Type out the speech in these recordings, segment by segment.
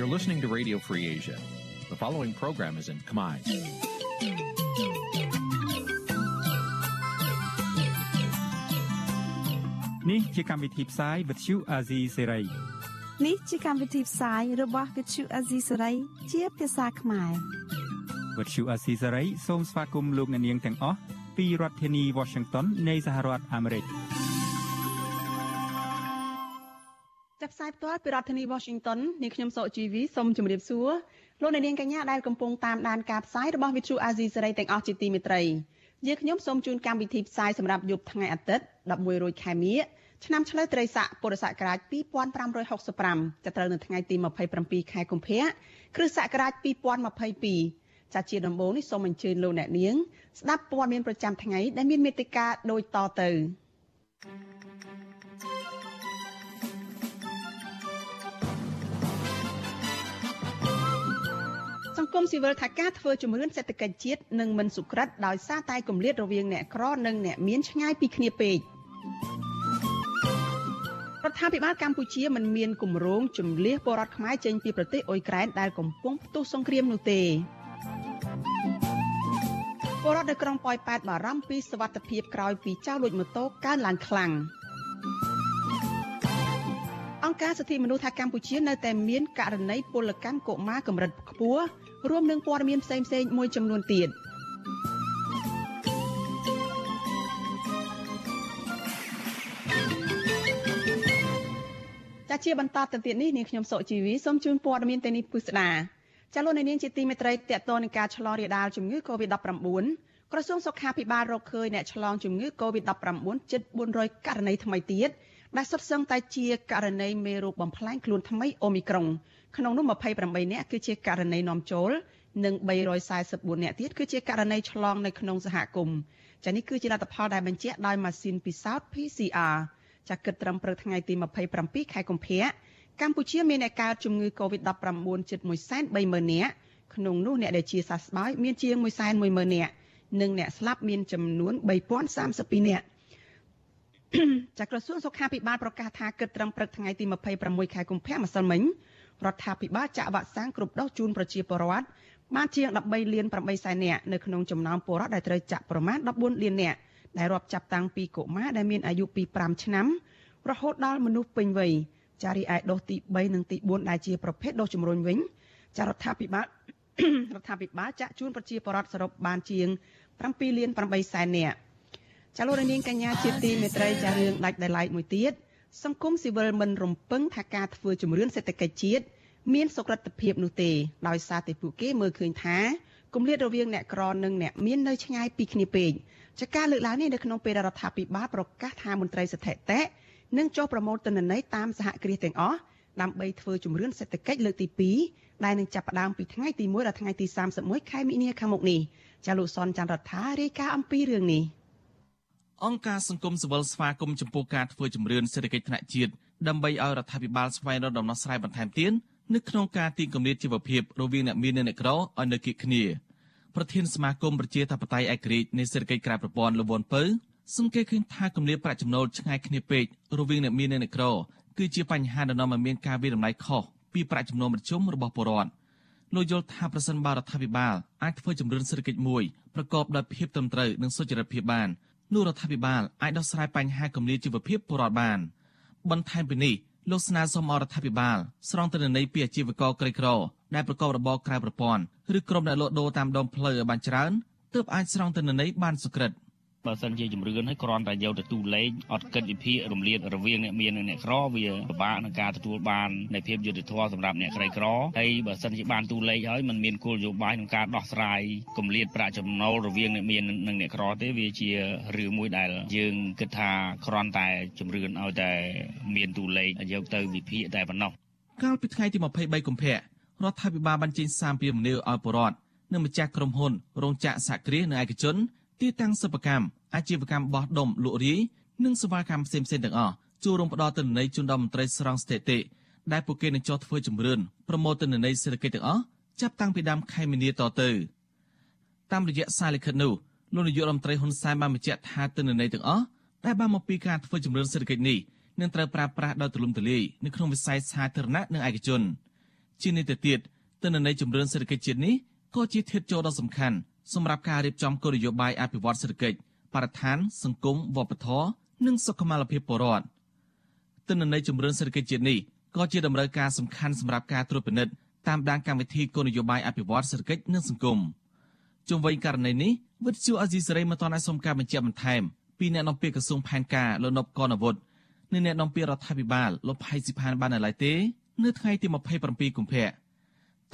You're listening to Radio Free Asia. The following program is in Khmer. នេះជាកម្មវិធីផ្សាយ Vuthu Azizi Serai នេះជាកម្មវិធីផ្សាយរបស់ Vuthu Azizi Serai ជាភាសាខ្មែរ Vuthu Azizi Serai សូមស្វាគមន៍លោកអ្នកនាងទាំងអស់ពីរដ្ឋធានី Washington នៃសហរដ្ឋអាមេរិក ផ្សាយផ្ទាល់ពីរដ្ឋធានី Washington នាងខ្ញុំសកជីវីសូមជម្រាបសួរលោកអ្នកនាងកញ្ញាដែលកំពុងតាមដានការផ្សាយរបស់ Vuthu Azizi Serai ទាំងអស់ជាទីមេត្រីយើងខ្ញុំសូមជូនកម្មវិធីផ្សាយសម្រាប់យប់ថ្ងៃអាទិត្យ11រោចខែមីឆ្នាំឆ្លូវត្រីស័កពុរសករាជ2565ចាប់ត្រូវនៅថ្ងៃទី27ខែកុម្ភៈគ្រិស្តសករាជ2022ចាជាដំបូងនេះសូមអញ្ជើញលោកអ្នកនាងស្ដាប់ព័ត៌មានប្រចាំថ្ងៃដែលមានមេត្តាដូចតទៅ សង្គមស៊ីវិលថាការធ្វើជំរឿនសេដ្ឋកិច្ចជាតិនឹងមិនសុក្រិតដោយសារតែគម្លាតរវាងអ្នកក្រនិងអ្នកមានឆ្ងាយពីគ្នាពេករដ្ឋាភិបាលកម្ពុជាមិនមានគម្រោងជំលះពលរដ្ឋខ្មែរចេញពីប្រទេសអ៊ុយក្រែនដែលកំពុងផ្ទុះសង្គ្រាមនោះទេពលរដ្ឋនៅក្រុងប៉ោយប៉ែតបារម្ភពីសវត្ថិភាពក្រោយពីចៅលួចម៉ូតូកើនឡើងខ្លាំង អង្គការសិទ្ធិមនុស្សថាកម្ពុជានៅតែមានករណីពលកម្មកុមារកម្រិតខ្ពស់រួមនឹងព័ត៌មានផ្សេងៗមួយចំនួនទៀតចាជាបន្តទៅទៀតនេះនាងខ្ញុំសុកជីវីសូមជូនព័ត៌មានទៅនេះពិស្ដាចាលោកនាងជាទីមេត្រីតកតនឹងការឆ្លងរាលដាលជំងឺ Covid-19 ក្រសួងសុខាភិបាលរកឃើញអ្នកឆ្លងជំងឺ Covid-19 ជិត400ករណីថ្មីទៀត ដែលសុទ្ធសឹងតែជាករណីមេរោគបំផ្លាញខ្លួនថ្មីអូមីក្រុងក្នុងនោះ28នាក់គឺជាករណីនាំចូលនិង344នាក់ទៀតគឺជាករណីឆ្លងនៅក្នុងសហគមន៍ចានេះគឺជាលទ្ធផលដែលបញ្ជាក់ដោយម៉ាស៊ីនពិសោធន៍ PCR ចាគិតត្រឹមព្រឹកថ្ងៃទី27ខែកុម្ភៈកម្ពុជាមានអ្នកកើតជំងឺ Covid-19 ជិត130,000នាក់ក្នុងនោះអ្នកដែលជាសះស្បើយមានជាង110,000នាក់និងអ្នកស្លាប់មានចំនួន3032នាក់ ចាក្រសួងសុខាភិបាលប្រកាសថាគិតត្រឹមព្រឹកថ្ងៃទី26ខែកុម្ភៈម្សិលមិញរដ្ឋាភិបាលចាក់វ៉ាក់សាំងគ្រប់ដូសជូនប្រជាពលរដ្ឋបានជាង13លាន8សែននាក់នៅក្នុងចំណោមពលរដ្ឋដែលត្រូវចាក់ប្រមាណ14លាននាក់ដែលរាប់ចាប់តាំងពីកុមារដែលមានអាយុពី5ឆ្នាំរហូតដល់មនុស្សពេញវ័យចារីឯដូសទី3និងទី4ដែលជាប្រភេទដូសជំរុញវិញចារដ្ឋាភិបាលរដ្ឋាភិបាលចាក់ជូនប្រជាពលរដ្ឋសរុបបានជាង7លាន8សែននាក់ ចាលោករនាងកញ្ញាជាទីមេត្រីចារឿងដាច់ដライមួយទៀតសង្គមស៊ីវិលមិនរំពឹងថាការធ្វើជំរឿនសេដ្ឋកិច្ចជាតិមានសុក្រិតភាពនោះទេដោយសារតែពួកគេមើលឃើញថាគម្លាតរវាងអ្នកក្រនិងអ្នកមាននៅឆ្ងាយពីគ្នាពេកចាការលើកឡើងនេះនៅក្នុងពេលរដ្ឋាភិបាលប្រកាសថាមន្ត្រីស្ថិតិនឹងចុះប្រមូលទិន្នន័យតាមសហគ្រាសទាំងអស់ដើម្បីធ្វើជំរឿនសេដ្ឋកិច្ចលើកទី2ដែលនឹងចាប់ផ្ដើមពីថ្ងៃទី1ដល់ថ្ងៃទី31ខែមិនិនាខាងមុខនេះចាលោកសនច័ន្ទរដ្ឋារាយការណ៍អំពីរឿងនេះ អង្គការសង្គមស៊ីវិលស្វាគមន៍ចំពោះការធ្វើជំរឿនសេដ្ឋកិច្ចថ្នាក់ជាតិដើម្បីឲ្យរដ្ឋាភិបាលស្វែងរកដំណោះស្រាយបន្ថែមទៀតនៅក្នុងការទីគម្លាតជីវភាពរវាងអ្នកមាននិងអ្នកក្រឲ្យនៅគៀកគ្នាប្រធានសមាគមប្រជាធិបតេយ្យឯករាជ្យនៃសេដ្ឋកិច្ចក្រៅប្រព័ន្ធលវនពៅសង្កេតឃើញថាគម្លាតប្រាក់ចំណូលឆ្ងាយគ្នាពេករវាងអ្នកមាននិងអ្នកក្រគឺជាបញ្ហាដែលនាំឲ្យមានការវិតម្លៃខុសពីប្រាក់ចំណូលមធ្យមរបស់ពលរដ្ឋលោកយល់ថាប្រសិនបើរដ្ឋាភិបាលអាចធ្វើជំរឿនសេដ្ឋកិច្ចមួយប្រកបដោយភាពត្រឹមត្រូវនិងសុចរិតភាពបាន នោះរដ្ឋាភិបាលអាចដោះស្រាយបញ្ហាគម្លាតជីវភាពពលរដ្ឋបានបន្ថែមពីនេះលោកស្នើសុំអរដ្ឋាភិបាលស្រង់ទិន្នន័យពីអាជីវករក្រីក្រដែលប្រកបរបរក្រៅប្រព័ន្ធឬក្រុមអ្នកលក់ដូរតាមដងផ្លូវឲ្យបានច្រើនទើបអាចស្រង់ទិន្នន័យបានសុក្រិត។ បើសិនជាជំរឿនឲ្យគ្រាន់តែយកទៅទូលេខអត់គិតវិភាគរំលាតរវាងអ្នកមាននិងអ្នកក្រវាពិបាកក្នុងការទទួលបាននៃភាពយុត្តិធម៌សម្រាប់អ្នកក្រីក្រហើយបើសិនជាបានទូលេខហើយมันមានគោលនយោបាយក្នុងការដោះស្រាយគម្លាតប្រាក់ចំណូលរវាងអ្នកមាននិងអ្នកក្រទេវាជារឿងមួយដែលយើងគិតថាគ្រាន់តែជំរឿនឲ្យតែមានទូលេខយកទៅវិភាគតែប៉ុណ្ណោះកាលពីថ្ងៃទី23កុម្ភៈរដ្ឋាភិបាលបានចេញសារពីមនីឲ្យបរដ្ឋនិងម្ចាស់ក្រុមហ៊ុនរោងចក្រសហគ្រាសនិងឯកជន ទីតាំងសិប្បកម្មអាជីវកម្មបោះដុំលក់រាយនិងសេវាកម្មផ្សេងៗទាំងអស់ចូលរួមផ្ដល់ទិន្នន័យជូនដល់មន្ត្រីស្រង់ស្ថិតិដែលពួកគេនឹងចោះធ្វើជំរឿនប្រមូលទិន្នន័យសេដ្ឋកិច្ចទាំងអស់ចាប់តាំងពីដើមខែមីនាតទៅតាមរយៈសារលិខិតនោះលោកនាយករដ្ឋមន្ត្រីហ៊ុនសែនបានបញ្ជាក់ថាទិន្នន័យទាំងអស់ដែលបានមកពីការធ្វើជំរឿនសេដ្ឋកិច្ចនេះនឹងត្រូវប្រើប្រាស់ដោយទូលំទូលាយនៅក្នុងវិស័យសាធារណៈនិងឯកជនជានេះទៅទៀតទិន្នន័យជំរឿនសេដ្ឋកិច្ចជាតិនេះក៏ជាធាតុចូលដ៏សំខាន់ សម្រាប់ការរៀបចំគោលនយោបាយអភិវឌ្ឍសេដ្ឋកិច្ចបរិស្ថានសង្គមវប្បធម៌និងសុខុមាលភាពពលរដ្ឋទិន្នន័យជំរឿនសេដ្ឋកិច្ចជាតិនេះក៏ជាតម្រូវការសំខាន់សម្រាប់ការត្រួតពិនិត្យតាមដានកម្មវិធីគោលនយោបាយអភិវឌ្ឍសេដ្ឋកិច្ចនិងសង្គមជុំវិញករណីនេះវិទ្យុអេស៊ីសេរីមិនទាន់អាចសុំការបញ្ជាក់បន្ថែមពីអ្នកនាំពាក្យក្រសួងផែនការលោកនប់កនវុឌ្ឍនិងអ្នកនាំពាក្យរដ្ឋាភិបាលលោកផៃស៊ីផានបាននៅឡើយទេនៅថ្ងៃទី27កុម្ភៈ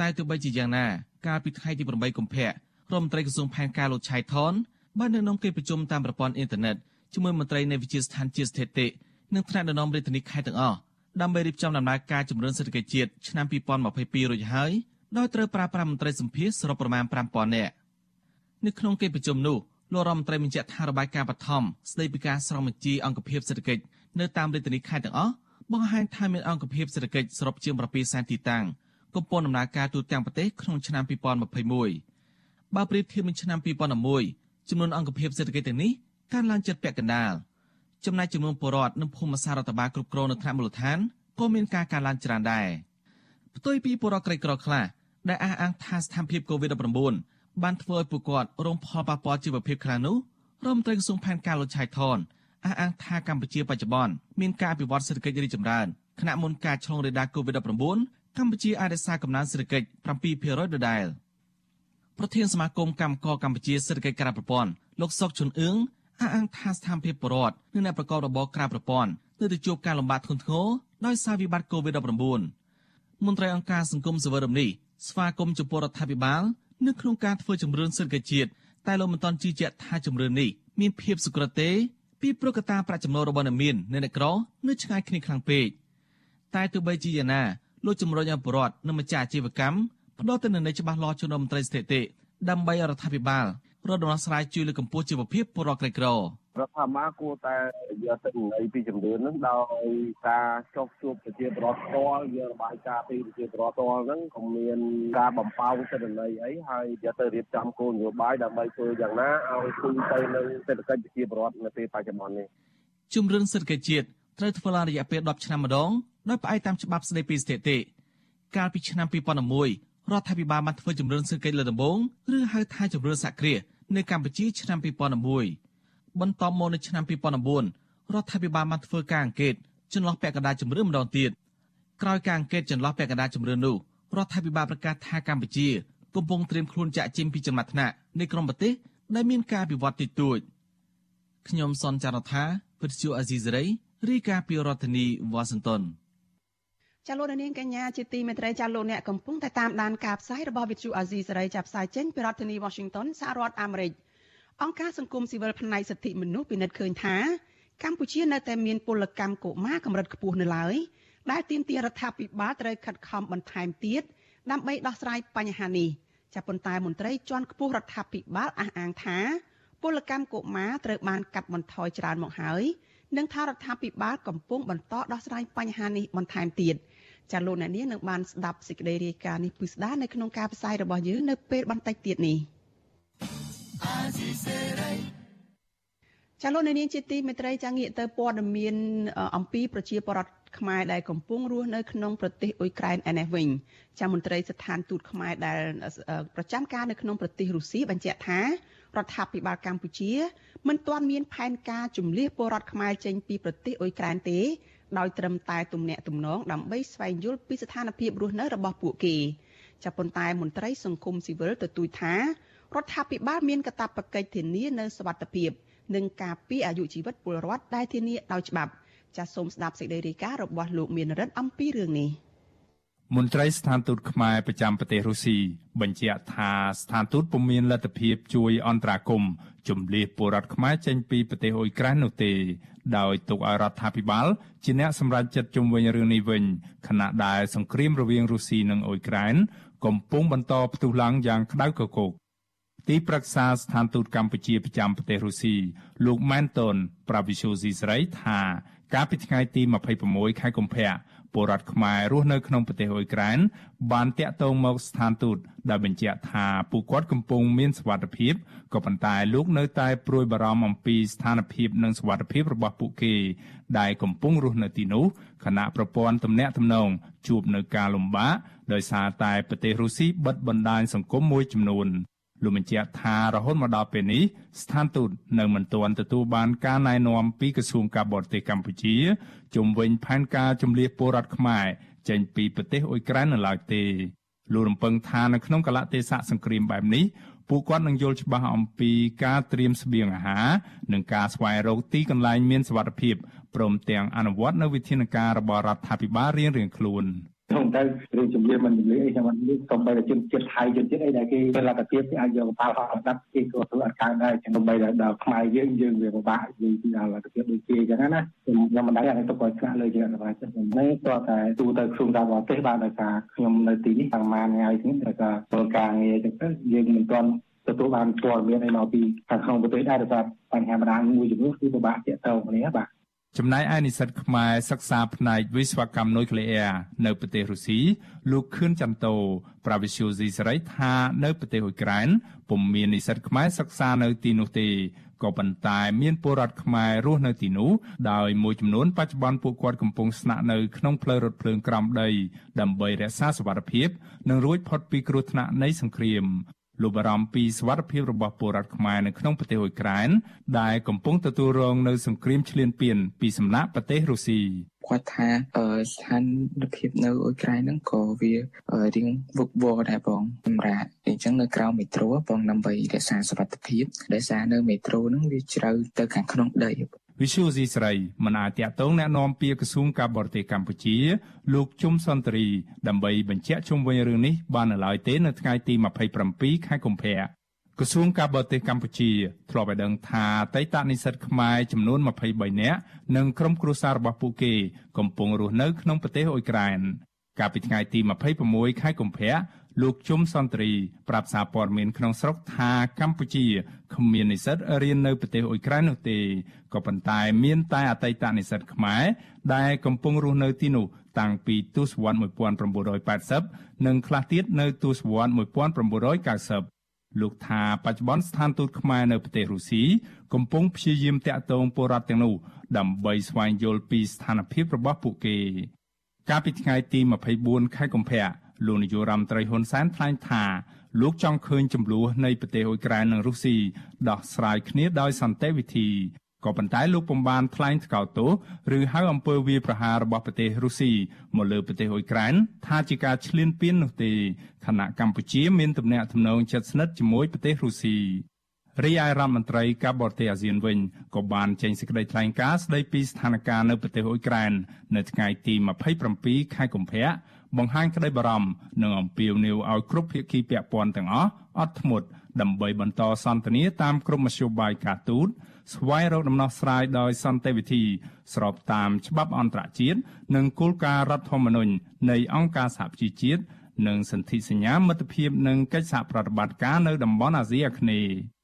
តែទោះបីជាយ៉ាងណាកាលពីថ្ងៃទី8កុម្ភៈ រដ្ឋមន្ត្រីក្រសួងផែនការលោកឆៃថនបាននៅក្នុងកិច្ចប្រជុំតាមប្រព័ន្ធអ៊ីនធឺណិតជាមួយមន្ត្រីនៃវិជាស្ថានជាតិស្ថិតិនិងថ្នាក់ដឹកនាំរាជធានីខេត្តទាំងអស់ដើម្បីរៀបចំដំណើរការជំរុញសេដ្ឋកិច្ចជាតិឆ្នាំ2022រួចហើយដោយត្រូវប្រើប្រាស់មន្ត្រីសម្ភារសរុបប្រមាណ5000នាក់នៅក្នុងកិច្ចប្រជុំនោះលោករដ្ឋមន្ត្រីបញ្ជាក់ថារបាយការណ៍បឋមស្ដីពីការស្រង់បញ្ជីអង្គភាពសេដ្ឋកិច្ចនៅតាមរាជធានីខេត្តទាំងអស់បង្ហាញថាមានអង្គភាពសេដ្ឋកិច្ចសរុបជាង7សែនទីតាំងកំពុងដំណើរការទូទាំងប្រទេសក្នុងឆ្នាំ2021 បើប្រៀបធៀបនឹងឆ្នាំ2011ចំនួនអង្គភាពសេដ្ឋកិច្ចទាំងនេះកើនឡើងជិតពាក់កណ្ដាលចំណែកចំនួនពលរដ្ឋនិងភូមិសាស្ត្ររដ្ឋបាលគ្រប់គ្រងនៅថ្នាក់មូលដ្ឋានក៏មានការកើនឡើងច្រើនដែរផ្ទុយពីពលរដ្ឋក្រីក្រខ្លះដែលអះអាងថាស្ថានភាព COVID-19 បានធ្វើឲ្យពួកគាត់រងផលប៉ះពាល់ជីវភាពខ្លាំងនោះរដ្ឋមន្ត្រីក្រសួងផែនការលោកឆៃថនអះអាងថាកម្ពុជាបច្ចុប្បន្នមានការអភិវឌ្ឍសេដ្ឋកិច្ចរីកចម្រើនខណៈមុនការឆ្លងរាលដាល COVID-19 កម្ពុជាអាចរក្សាកំណើនសេដ្ឋកិច្ច7%ដដែល ប្រធានសមាគមកម្មករកម្ពុជាសេដ្ឋកិច្ចក្រៅប្រព័ន្ធលោកសុកជុនអឿងអះអាងថាស្ថានភាពបរដ្ឋនិងអ្នកប្រកបរបរក្រៅប្រព័ន្ធនៅតែជួបការលំបាកធ្ងន់ធ្ងរដោយសារវិបត្តិ COVID-19 មន្ត្រីអង្គការសង្គមសវរមនេះស្វាគមន៍ចំពោះរដ្ឋាភិបាលនៅក្នុងការធ្វើជំរឿនសេដ្ឋកិច្ចជាតិតែលោកមិនទាន់ជឿជាក់ថាជំរឿននេះមានភាពសុក្រឹតទេពីព្រោះកត្តាប្រាក់ចំណូលរបស់អ្នកមាននិងអ្នកក្រនៅឆ្ងាយគ្នាខ្លាំងពេកតែទោះបីជាយ៉ាងណាលោកជំរុញឲ្យប្រជាពលរដ្ឋនិងម្ចាស់អាជីវកម្ម ផ្ដល់ទិន្នន័យច្បាស់លាស់ជូនដល់មន្ត្រីស្ថិតិដើម្បីរដ្ឋាភិបាលរកដំណោះស្រាយជួយលើកកម្ពស់ជីវភាពពលរដ្ឋក្រីក្ររដ្ឋាភិបាលគួរតែយកទិន្នន័យពីជំនឿនឹងដោយការចុះជួបប្រជាពលរដ្ឋផ្ទាល់យករបាយការណ៍ពីប្រជាពលរដ្ឋផ្ទាល់ហ្នឹងក៏មានការបំផោងទិន្នន័យអីហើយយកទៅរៀបចំគោលនយោបាយដើម្បីធ្វើយ៉ាងណាឲ្យគូទៅនឹងសេដ្ឋកិច្ចប្រជាពលរដ្ឋនៅពេលបច្ចុប្បន្ននេះជំរឿនសេដ្ឋកិច្ចជាតិត្រូវធ្វើឡើងរយៈពេល10ឆ្នាំម្ដងដោយផ្អែកតាមច្បាប់ស្តីពីស្ថិតិកាលពីឆ្នាំ2011 រដ្ឋាភិបាលបានធ្វើជំរឿនសេដ្ឋកិច្ចលើដំបូងឬហៅថាជំរឿនសហគ្រាសនៅកម្ពុជាឆ្នាំ2001បន្ទាប់មកនៅឆ្នាំ2009រដ្ឋាភិបាលបានធ្វើការអង្កេតចន្លោះពាក់កណ្ដាលជំរឿនម្ដងទៀតក្រោយការអង្កេតចន្លោះពាក់កណ្ដាលជំរឿននោះរដ្ឋាភិបាលប្រកាសថាកម្ពុជាកំពុងត្រៀមខ្លួនចាក់ចេញពីចំណាត់ថ្នាក់នៃក្រុមប្រទេសដែលមានការវិវត្តតិចតួចខ្ញុំសនចាររថាវិទ្យុអាស៊ីសេរីរាយការណ៍ពីរដ្ឋធានីវ៉ាស៊ីនតោន ចាលោកនាងកញ្ញាជាទីមេត្រីចាលោកអ្នកកំពុងតែតាមដានការផ្សាយរបស់វិទ្យុអាស៊ីសេរីចាប់ផ្សាយចេញពីរដ្ឋធានី Washington សហរដ្ឋអាមេរិកអង្គការសង្គមស៊ីវិលផ្នែកសិទ្ធិមនុស្សពិនិត្យឃើញថាកម្ពុជានៅតែមានពលកម្មកុមារកម្រិតខ្ពស់នៅឡើយដែលទាមទាររដ្ឋាភិបាលត្រូវខិតខំបន្ថែមទៀតដើម្បីដោះស្រាយបញ្ហានេះចាប៉ុន្តែមន្ត្រីជាន់ខ្ពស់រដ្ឋាភិបាលអះអាងថាពលកម្មកុមារត្រូវបានកាត់បន្ថយច្រើនមកហើយនិងថារដ្ឋាភិបាលកំពុងបន្តដោះស្រាយបញ្ហានេះបន្ថែមទៀត ចាលោកអ្នកនាងនឹងបានស្ដាប់សេចក្តីរាយការណ៍នេះពិស្ដានៅក្នុងការផ្សាយរបស់យើងនៅពេលបន្តិចទៀតនេះចាលោកអ្នកនាងជាទីមេត្រីចាងាកទៅព័ត៌មានអំពីប្រជាពលរដ្ឋខ្មែរដែលកំពុងរស់នៅក្នុងប្រទេសអ៊ុយក្រែនឯនេះវិញចាមន្ត្រីស្ថានទូតខ្មែរដែលប្រចាំការនៅក្នុងប្រទេសរុស្ស៊ីបញ្ជាក់ថារដ្ឋាភិបាលកម្ពុជាមិនទាន់មានផែនការជំលះពលរដ្ឋខ្មែរចេញពីប្រទេសអ៊ុយក្រែនទេ ដោយត្រឹមតែទំនាក់ទំនងដើម្បីស្វែងយល់ពីស្ថានភាពរស់នៅរបស់ពួកគេចាប៉ុន្តែមន្ត្រីសង្គមស៊ីវិលទទូចថារដ្ឋាភិបាលមានកាតព្វកិច្ចធានានៅសវត្ថភាព និងការពារអាយុជីវិតពលរដ្ឋដែលធានាដោយច្បាប់ចាសសូមស្ដាប់សេចក្តីរាយការណ៍របស់លោកមានរិទ្ធអំពីរឿងនេះ មន្ត្រីស្ថានទូតខ្មែរប្រចាំប្រទេសរុស្ស៊ីបញ្ជាក់ថាស្ថានទូតពុំមានលទ្ធភាពជួយអន្តរាគមន៍ជំលៀសពលរដ្ឋខ្មែរចេញពីប្រទេសអ៊ុយក្រែននោះទេ ដោយទុកឲ្យរដ្ឋាភិបាលជាអ្នកសម្រេចចិត្តជុំវិញរឿងនេះវិញខណៈដែលសង្គ្រាមរវាងរុស្ស៊ីនិងអ៊ុយក្រែនកំពុងបន្តផ្ទុះឡើងយ៉ាងក្តៅគគុកទីប្រឹក្សាស្ថានទូតកម្ពុជាប្រចាំប្រទេសរុស្ស៊ីលោកម៉ែនតូនប្រាវិសុស៊ីស្រីថាកាលពីថ្ងៃទី26ខែកុម្ភៈ ពលរដ្ឋខ្មែររស់នៅក្នុងប្រទេសអ៊ុយក្រែនបានតាក់ទងមកស្ថានទូតដែលបញ្ជាក់ថាពួកគាត់កំពុងមានសុវត្ថិភាពក៏ប៉ុន្តែលោកនៅតែព្រួយបារម្ភអំពីស្ថានភាពនិងសុវត្ថិភាពរបស់ពួកគេដែលកំពុងរស់នៅទីនោះខណៈប្រព័ន្ធទំនាក់ទំនងជួបនៅការលំបាកដោយសារតែប្រទេសរុស្ស៊ីបិទបណ្ដាញសង្គមមួយចំនួន លោកបញ្ជាក់ថារហូតមកដល់ពេលនេះស្ថានទូតនៅមិនទាន់ទទួលបានការណែនាំពីក្រសួងការបរទេសកម្ពុជាជុំវិញផែនការជំលៀសពលរដ្ឋខ្មែរចេញពីប្រទេសអ៊ុយក្រែននៅឡើយទេលោករំពឹងថានៅក្នុងកលៈទេសៈសង្គ្រាមបែបនេះពួកគាត់នឹងយល់ច្បាស់អំពីការត្រៀមស្បៀងអាហារនិងការស្វែងរកទីកន្លែងមានសុវត្ថិភាពព្រមទាំងអនុវត្តនូវវិធានការរបស់រដ្ឋាភិបាលរៀងៗខ្លួន។ ក្នុងទៅរឿងជំនឿមិនជំនឿអីខ្ញុំមិនមានសូម្បីតែជនជាតិថៃជនជាតិអីដែលគេពេលលទ្ធភាពគេអាចយកកប៉ាល់ហោះអណ្ដាប់គេក៏ធ្វើអត់កើតដែរចឹងដើម្បីដល់ខ្មែរយើងយើងវាពិបាកនិយាយពីដល់លទ្ធភាពដូចគេចឹងណាខ្ញុំមិនដឹងថាទៅគាត់ឆ្លាក់លើជាអនុវត្តចឹងនេះតើតែទូទៅក្រសួងការបរទេសបានដោយសារខ្ញុំនៅទីនេះតាំងម៉ានថ្ងៃនេះដោយសារពលការងារចឹងទៅយើងមិនទាន់ទទួលបានព័ត៌មានអីមកពីខាងក្នុងប្រទេសដែរដោយសារបញ្ហាបណ្ដាញមួយចំនួនគឺពិបាកទាក់ទងគ្នាបាទ ចំណែកឯនិស្សិតខ្មែរសិក្សាផ្នែកវិស្វកម្មនុយក្លេអ៊ែរនៅប្រទេសរុស្ស៊ីលោកខឿនចន្ទតោប្រាវិសុយស៊ីសេរីថានៅប្រទេសអ៊ុយក្រែនពុំមាននិស្សិតខ្មែរសិក្សានៅទីនោះទេក៏ប៉ុន្តែមានពលរដ្ឋខ្មែររស់នៅទីនោះដោយមួយចំនួនបច្ចុប្បន្នពួកគាត់កំពុងស្នាក់នៅក្នុងផ្លូវរថភ្លើងក្រោមដីដើម្បីរក្សាសុវត្ថិភាព និងរួចផុតពីគ្រោះថ្នាក់នៃសង្គ្រាម លោកបារម្ភពីសវត្ថិភាពរបស់ពលរដ្ឋខ្មែរនៅក្នុងប្រទេសអ៊ុយក្រែនដែលកំពុងទទួលរងនៅសង្គ្រាមឈ្លានពានពីសំណាក់ប្រទេសរុស្ស៊ីគាត់ថាស្ថានភាពនៅអ៊ុយក្រែនហ្នឹងក៏វារៀងវឹកវរដែរបងសម្រាប់អញ្ចឹងនៅក្រៅមេត្រូបងដើម្បីរក្សាសុវត្ថិភាពដោយសារនៅមេត្រូហ្នឹងវាជ្រៅទៅខាងក្នុងដី វិសុយស៊ីស្រីមិនអាចតាក់ទងแนะនាំពាក្យក្រសួងការបរទេសកម្ពុជា លោកជុំសន្តិរីដើម្បីបញ្ជាក់ជុំវិញរឿងនេះបាននៅឡើយទេនៅថ្ងៃទី27ខែកុម្ភៈក្រសួងការបរទេសកម្ពុជាធ្លាប់ឲ្យដឹងថាតៃតនិស្សិតខ្មែរចំនួន23នាក់និងក្រុមគ្រួសាររបស់ពួកគេកំពុងរស់នៅក្នុងប្រទេសអ៊ុយក្រែនកាលពីថ្ងៃទី26ខែកុម្ភៈ លោកជុំសន្តិរីប្រាប់សារព័ត៌មានក្នុងស្រុកថាកម្ពុជាគ្មាននិស្សិតរៀននៅប្រទេសអ៊ុយក្រែននោះទេក៏ប៉ុន្តែមានតែអតីតនិស្សិតខ្មែរដែលកំពុងរស់នៅទីនោះតាំងពីទសវត្ស1980និងខ្លះទៀតនៅទសវត្ស1990លោកថាបច្ចុប្បន្នស្ថានទូតខ្មែរនៅប្រទេសរុស្ស៊ីកំពុងព្យាយាមតាក់ទងពលរដ្ឋទាំងនោះដើម្បីស្វែងយល់ពីស្ថានភាពរបស់ពួកគេ កាលពីថ្ងៃទី24ខែកុម្ភៈ លោកនាយករដ្ឋមន្ត្រីហ៊ុនសែនថ្លែងថាលោកចង់ឃើញចំនួននៃប្រទេសអ៊ុយក្រែននិងរុស្ស៊ីដោះស្រាយគ្នាដោយសន្តិវិធីក៏ប៉ុន្តែលោកពុំបានថ្លែងថ្កោលទោសឬហៅអំពើវាយប្រហាររបស់ប្រទេសរុស្ស៊ីមកលើប្រទេសអ៊ុយក្រែនថាជាការឈ្លានពាននោះទេខណៈកម្ពុជាមានទំនាក់ទំនងជិតស្និទ្ធជាមួយប្រទេសរុស្ស៊ី រីឯរដ្ឋមន្ត្រីការបរទេសអាស៊ានវិញក៏បានចេញសេចក្តីថ្លែងការណ៍ស្តីពីស្ថានភាពនៅប្រទេសអ៊ុយក្រែននៅថ្ងៃទី27ខែកុម្ភៈបង្ហាញក្តីបារម្ភនិងអំពាវនាវឲ្យគ្រប់ភាគីពាក់ព័ន្ធទាំងអស់អត់ធ្មត់ដើម្បីបន្តសន្ទនាតាមក្រុមមធ្យោបាយការទូតស្វែងរកដំណោះស្រាយដោយសន្តិវិធី ស្របតាមច្បាប់អន្តរជាតិនិងគោលការណ៍រដ្ឋធម្មនុញ្ញនៃអង្គការសហប្រជាជាតិនិងសន្ធិសញ្ញាមិត្តភាពនិងកិច្ចសហប្រតិបត្តិការនៅតំបន់អាស៊ីអាគ្នេយ៍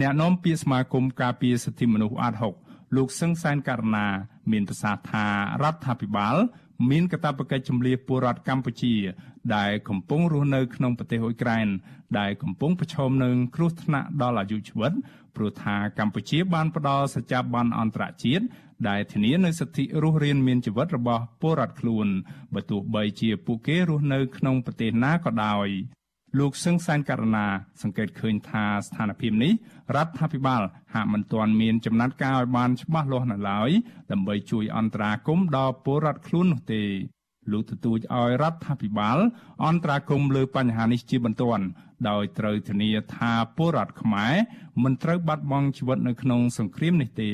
អ្នកនាំពាក្យសមាគមការពារសិទ្ធិមនុស្សអាត6លោកសឹងសែនករណាមានប្រសាសន៍ថារដ្ឋាភិបាលមានកាតព្វកិច្ចជំនះពលរដ្ឋកម្ពុជា ដែលកំពុងរស់នៅក្នុងប្រទេសអ៊ុយក្រែនដែលកំពុងប្រឈមនឹងគ្រោះថ្នាក់ដល់អាយុជីវិតព្រោះថាកម្ពុជាបានផ្ដល់សច្ចាប័នអន្តរជាតិដែលធានានូវសិទ្ធិរស់រានមានជីវិតរបស់ពលរដ្ឋខ្លួនបើទោះបីជាពួកគេរស់នៅក្នុងប្រទេសណាក៏ដោយ លោកសឹងសានករណាសង្កេតឃើញថាស្ថានភាពនេះរដ្ឋាភិបាលហាក់មិនទាន់មានចំណាត់ការឲ្យបានច្បាស់លាស់នៅឡើយដើម្បីជួយអន្តរាគមន៍ដល់ពលរដ្ឋខ្លួននោះទេលោកទទូចឲ្យរដ្ឋាភិបាលអន្តរាគមន៍លើបញ្ហានេះជាបន្ទាន់ដោយត្រូវធានាថាពលរដ្ឋខ្មែរមិនត្រូវបាត់បង់ជីវិតនៅក្នុងសង្គ្រាមនេះទេ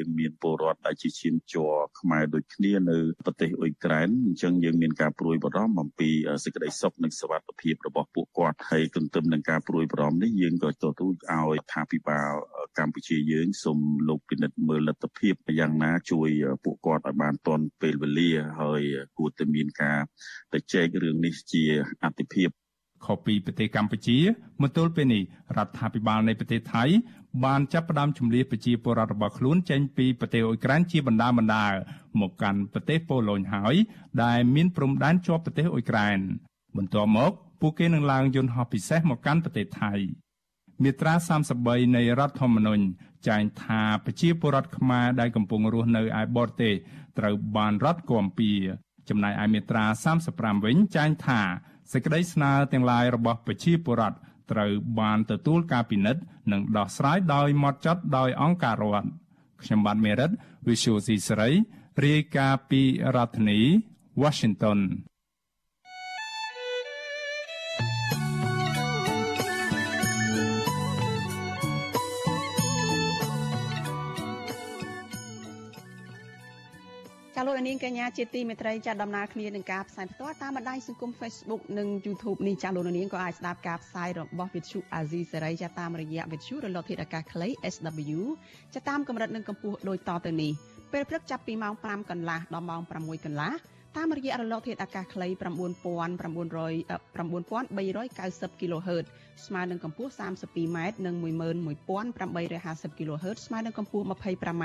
យើងមានពលរដ្ឋដែលជាឈាមជ័រខ្មែរដូចគ្នានៅប្រទេសអ៊ុយក្រែនអញ្ចឹងយើងមានការព្រួយបារម្ភអំពីសេចក្តីសុខនិងសុវត្ថិភាពរបស់ពួកគាត់ហើយទន្ទឹមនឹងការព្រួយបារម្ភនេះយើងក៏ទទូចឲ្យថាពិបាលកម្ពុជាយើងសូមលោកពិនិត្យមើលលទ្ធភាពយ៉ាងណាជួយពួកគាត់ឲ្យបានទាន់ពេលវេលាហើយគួរតែមានការទៅចែករឿងនេះជាអតិភិប ខុសពីប្រទេសកម្ពុជាមកទល់ពេលនេះរដ្ឋាភិបាលនៃប្រទេសថៃបានចាប់ផ្ដើមជំនះប្រជាពលរដ្ឋរបស់ខ្លួនចេញពីប្រទេសអ៊ុយក្រែនជាបណ្ដាបណ្ដាមកកាន់ប្រទេសប៉ូឡូញហើយដែលមានព្រំដែនជាប់ប្រទេសអ៊ុយក្រែនបន្ទាប់មកពួកគេនឹងឡើងយន្តហោះពិសេសមកកាន់ប្រទេសថៃមាត្រា33នៃរដ្ឋធម្មនុញ្ញចែងថាប្រជាពលរដ្ឋខ្មែរដែលកំពុងរស់នៅឯបរទេសត្រូវបានរដ្ឋគាំពៀចំណែកឯមាត្រា35វិញចែងថា សេចក្តីស្នើទាំងឡាយរបស់ប្រជាពលរដ្ឋត្រូវបានទទួលការពិនិត្យនិងដោះស្រាយដោយម៉ត់ចត់ដោយអង្គការរដ្ឋខ្ញុំបាទមេរិត Visual C សេរីរាយការណ៍ពីរដ្ឋធានី Washington ា លោកនាងកញ្ញាជាទីមេត្រីចាដំណើរគ្នានឹងការផ្សាយផ្ទាល់តាមបណ្ដាញសង្គម Facebook និង YouTube នេះចាលោកនាងក៏អាចស្ដាប់ការផ្សាយរបស់ Vithu Azizi សេរីចាតាមរយៈ Vithu រលកធាតុអាកាសខ្លី SW ចាតាមកម្រិតនិងកម្ពស់ដូចតទៅនេះពេលព្រឹកចាប់ពីម៉ោង5កន្លះដល់ម៉ោង6កន្លះតាមរយៈរលកធាតុអាកាសខ្លី9900 9390 kHz ស្មើនឹងកម្ពស់ 32m និង11850 kHz ស្មើនឹងកម្ពស់ 25m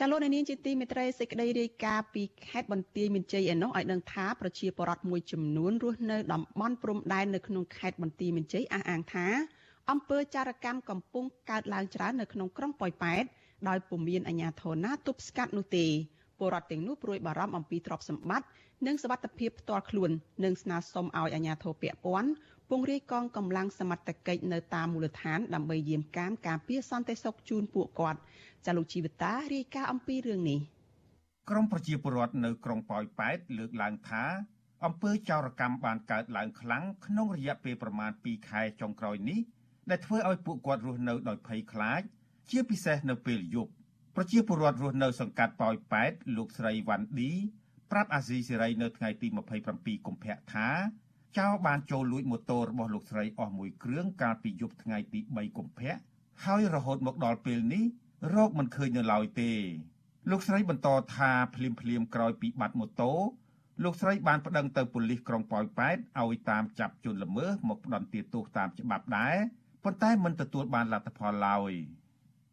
ចាលោកនាងជាទីមេត្រីសេចក្តីរាយការណ៍ពីខេត្តបន្ទាយមានជ័យឯណោះឲ្យដឹងថាប្រជាពលរដ្ឋមួយចំនួនរស់នៅតំបន់ព្រំដែននៅក្នុងខេត្តបន្ទាយមានជ័យអះអាងថាអំពើចារកម្មកំពុងកើតឡើងច្រើននៅក្នុងក្រុងប៉ោយប៉ែតដោយពុំមានអាជ្ញាធរណាទប់ស្កាត់នោះទេពលរដ្ឋទាំងនោះព្រួយបារម្ភអំពីទ្រព្យសម្បត្តិនិងសុវត្ថិភាពផ្ទាល់ខ្លួននិងស្នើសុំឲ្យអាជ្ញាធរពាក់ព័ន្ធ ពង្រាយកងកម្លាំងសមត្ថកិច្ចនៅតាមមូលដ្ឋានដើម្បីយាមកាមការពារសន្តិសុខជូនពួកគាត់ចាលោកជីវតារាយការណ៍អំពីរឿងនេះក្រមប្រជាពលរដ្ឋនៅក្រុងប៉ោយប៉ែតលើកឡើងថាអំពើចោរកម្មបានកើតឡើងខ្លាំងក្នុងរយៈពេលប្រមាណ2ខែចុងក្រោយនេះដែលធ្វើឲ្យពួកគាត់រស់នៅដោយភ័យខ្លាច ជាពិសេសនៅពេលយប់ប្រជាពលរដ្ឋរស់នៅសង្កាត់ប៉ោយប៉ែតលោកស្រីវ៉ាន់ឌីប្រាប់អាស៊ីសេរីនៅថ្ងៃទី27កុម្ភៈថា ចៅបានចូលលួចម៉ូតូរបស់លោកស្រីអស់មួយគ្រឿងកាលពីយប់ថ្ងៃទី3កុម្ភៈហើយរហូតមកដល់ពេលនេះរកមិនឃើញនៅឡើយទេលោកស្រីបន្តថាភ្លាមភ្លាមក្រោយពីបាត់ម៉ូតូលោកស្រីបានប្តឹងទៅប៉ូលីសក្រុងប៉ោយប៉ែតឲ្យតាមចាប់ជនល្មើសមកផ្តន្ទាទោសតាមច្បាប់ដែរប៉ុន្តែមិនទទួលបានលទ្ធផលឡើយ។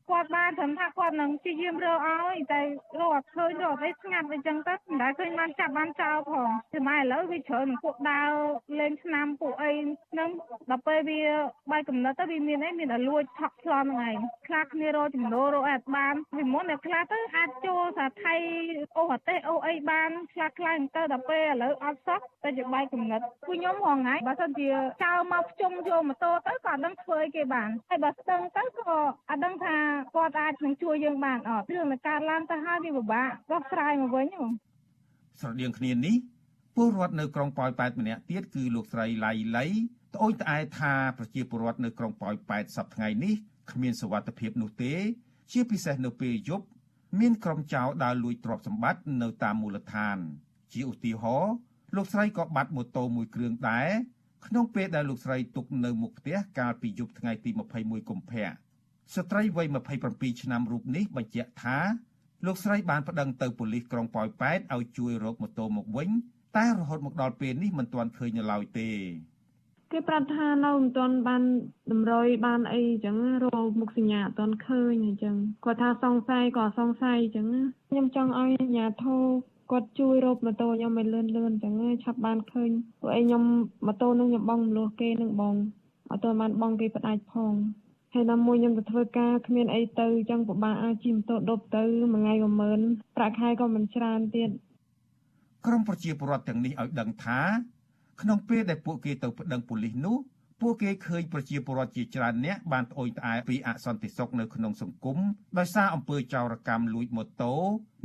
គាត់បានត្រឹមថាគាត់នឹងព្យាយាមរកឲ្យតែរកអត់ឃើញរកអីស្ងាត់អីចឹងទៅមិនដែលឃើញបានចាប់បានចោលផងតែម៉ែឥឡូវវាច្រើននឹងពួកដើរលេងឆ្នាំពួកអីហ្នឹងដល់ពេលវាបាយកំណត់ទៅវាមានអីមានតែលួចថក់ឆ្លំហ្នឹងឯងខ្លះគ្នារកចំណូលរកអត់បានពីមុនតែខ្លះទៅអាចចូលសាថៃអូប្រទេសអូអីបានខ្លះខ្លះទៅដល់ពេលឥឡូវអត់សោះតែជាបាយកំណត់ពួកខ្ញុំហងៃបើសិនជាចោលមកភ្ជុំយកម៉ូតូទៅក៏អត់ដឹងធ្វើអីគេបានហើយបើស្ទឹងទៅក៏អត់ដឹងថាគាត់អាចនឹងជួយយើងបានអត់រឿងនឹងកើតឡើងទៅហើយវាពិបាកដោះស្រាយមកវិញហ៎ស្រដៀងគ្នានេះពលរដ្ឋនៅក្រុងប៉ោយប៉ែតម្នាក់ទៀតគឺលោកស្រីឡៃឡៃត្អូញត្អែថាប្រជាពលរដ្ឋនៅក្រុងប៉ោយប៉ែតសប្តាហ៍ថ្ងៃនេះគ្មានសុវត្ថិភាពនោះទេ ជាពិសេសនៅពេលយប់មានក្រុមចោរដើរលួចទ្រព្យសម្បត្តិនៅតាមមូលដ្ឋាន ជាឧទាហរណ៍លោកស្រីក៏បាត់ម៉ូតូមួយគ្រឿងដែរក្នុងពេលដែលលោកស្រីទុកនៅមុខផ្ទះកាលពីយប់ថ្ងៃទី21កុម្ភៈ ស្ត្រីវ័យ27ឆ្នាំរូបនេះបញ្ជាក់ថាលោកស្រីបានប្តឹងទៅប៉ូលីសក្រុងប៉ោយប៉ែតឲ្យជួយរកម៉ូតូមកវិញតែរហូតមកដល់ពេលនេះមិនទាន់ឃើញនៅឡើយទេគេប្រាប់ថានៅមិនទាន់បានតម្រុយបានអីអញ្ចឹងរកមុខសញ្ញាអត់ទាន់ឃើញអញ្ចឹងគាត់ថាសង្ស័យក៏សង្ស័យអញ្ចឹងខ្ញុំចង់ឲ្យអាជ្ញាធរគាត់ជួយរកម៉ូតូខ្ញុំឲ្យលឿនលឿនអញ្ចឹងឆាប់បានឃើញព្រោះអីខ្ញុំម៉ូតូនឹងខ្ញុំបងមលោះគេនឹងបងអត់ទាន់បានបងគេផ្ដាច់ផង ហើយណាមួយខ្ញុំទៅធ្វើការគ្មានអីទៅអញ្ចឹងពិបាកអាចជិះម៉ូតូដប់ទៅមួយថ្ងៃក៏ម៉ឺនប្រាក់ខែក៏មិនច្រើនទៀតក្រមប្រជាពលរដ្ឋទាំងនេះឲ្យដឹងថា ក្នុងពេលដែលពួកគេទៅប្តឹងប៉ូលីសនោះពួកគេឃើញប្រជាពលរដ្ឋជាច្រើនអ្នកបានត្អូញត្អែពីអសន្តិសុខនៅក្នុងសង្គមដោយសារអំពើចោរកម្មលួចម៉ូតូ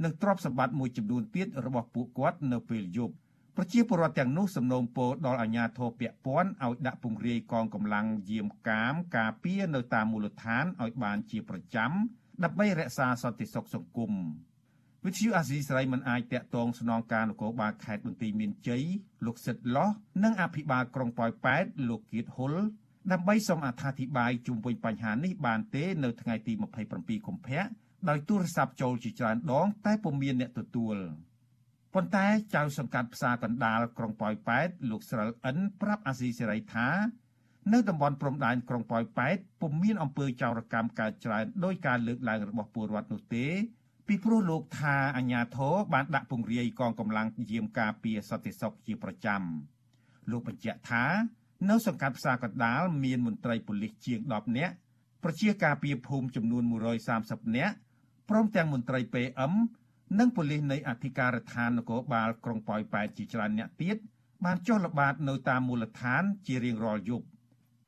និងទ្រព្យសម្បត្តិមួយចំនួនទៀតរបស់ពួកគាត់នៅពេលយប់ ប្រជាពលរដ្ឋទាំងនោះសំណូមពរដល់អាជ្ញាធរពាក់ព័ន្ធឲ្យដាក់ពង្រាយកងកម្លាំងយាមកាមការពារនៅតាមមូលដ្ឋានឲ្យបានជាប្រចាំដើម្បីរក្សាសន្តិសុខសង្គមវិទ្យុអាស៊ីសេរីមិនអាចតាក់ទងស្នងការនគរបាលខេត្តបន្ទាយមានជ័យលោកសិទ្ធឡោះនិងអភិបាលក្រុងប៉ោយប៉ែតលោកគៀតហ៊ុលដើម្បីសូមអត្ថាធិប្បាយជុំវិញបញ្ហានេះបានទេនៅថ្ងៃទី27កុម្ភៈដោយទូរស័ព្ទចូលជាច្រើនដងតែពុំមានអ្នកទទួល ប៉ុន្តែចៅសង្កាត់ផ្សារកណ្ដាលក្រុងប៉ោយប៉ែតលោកស្រិលអិនប្រាប់អាស៊ីសេរីថានៅតំបន់ព្រំដែនក្រុងប៉ោយប៉ែតពុំមានអំពើចោរកម្មកើតច្រើនដោយការលើកឡើងរបស់ពលរដ្ឋនោះទេពីព្រោះលោកថាអាញាធរបានដាក់ពង្រាយកងកម្លាំងយាមការពារសន្តិសុខជាប្រចាំលោកបញ្ជាក់ថា នៅសង្កាត់ផ្សារកណ្ដាលមានមន្ត្រីប៉ូលីសជាង10នាក់ប្រជាការពារភូមិចំនួន130នាក់ព្រមទាំងមន្ត្រី PM និងប៉ូលីសនៃអធិការដ្ឋាននគរបាលក្រុងប៉ោយប៉ែតជាច្រើនអ្នកទៀតបានចុះល្បាតនៅតាមមូលដ្ឋានជារៀងរាល់យប់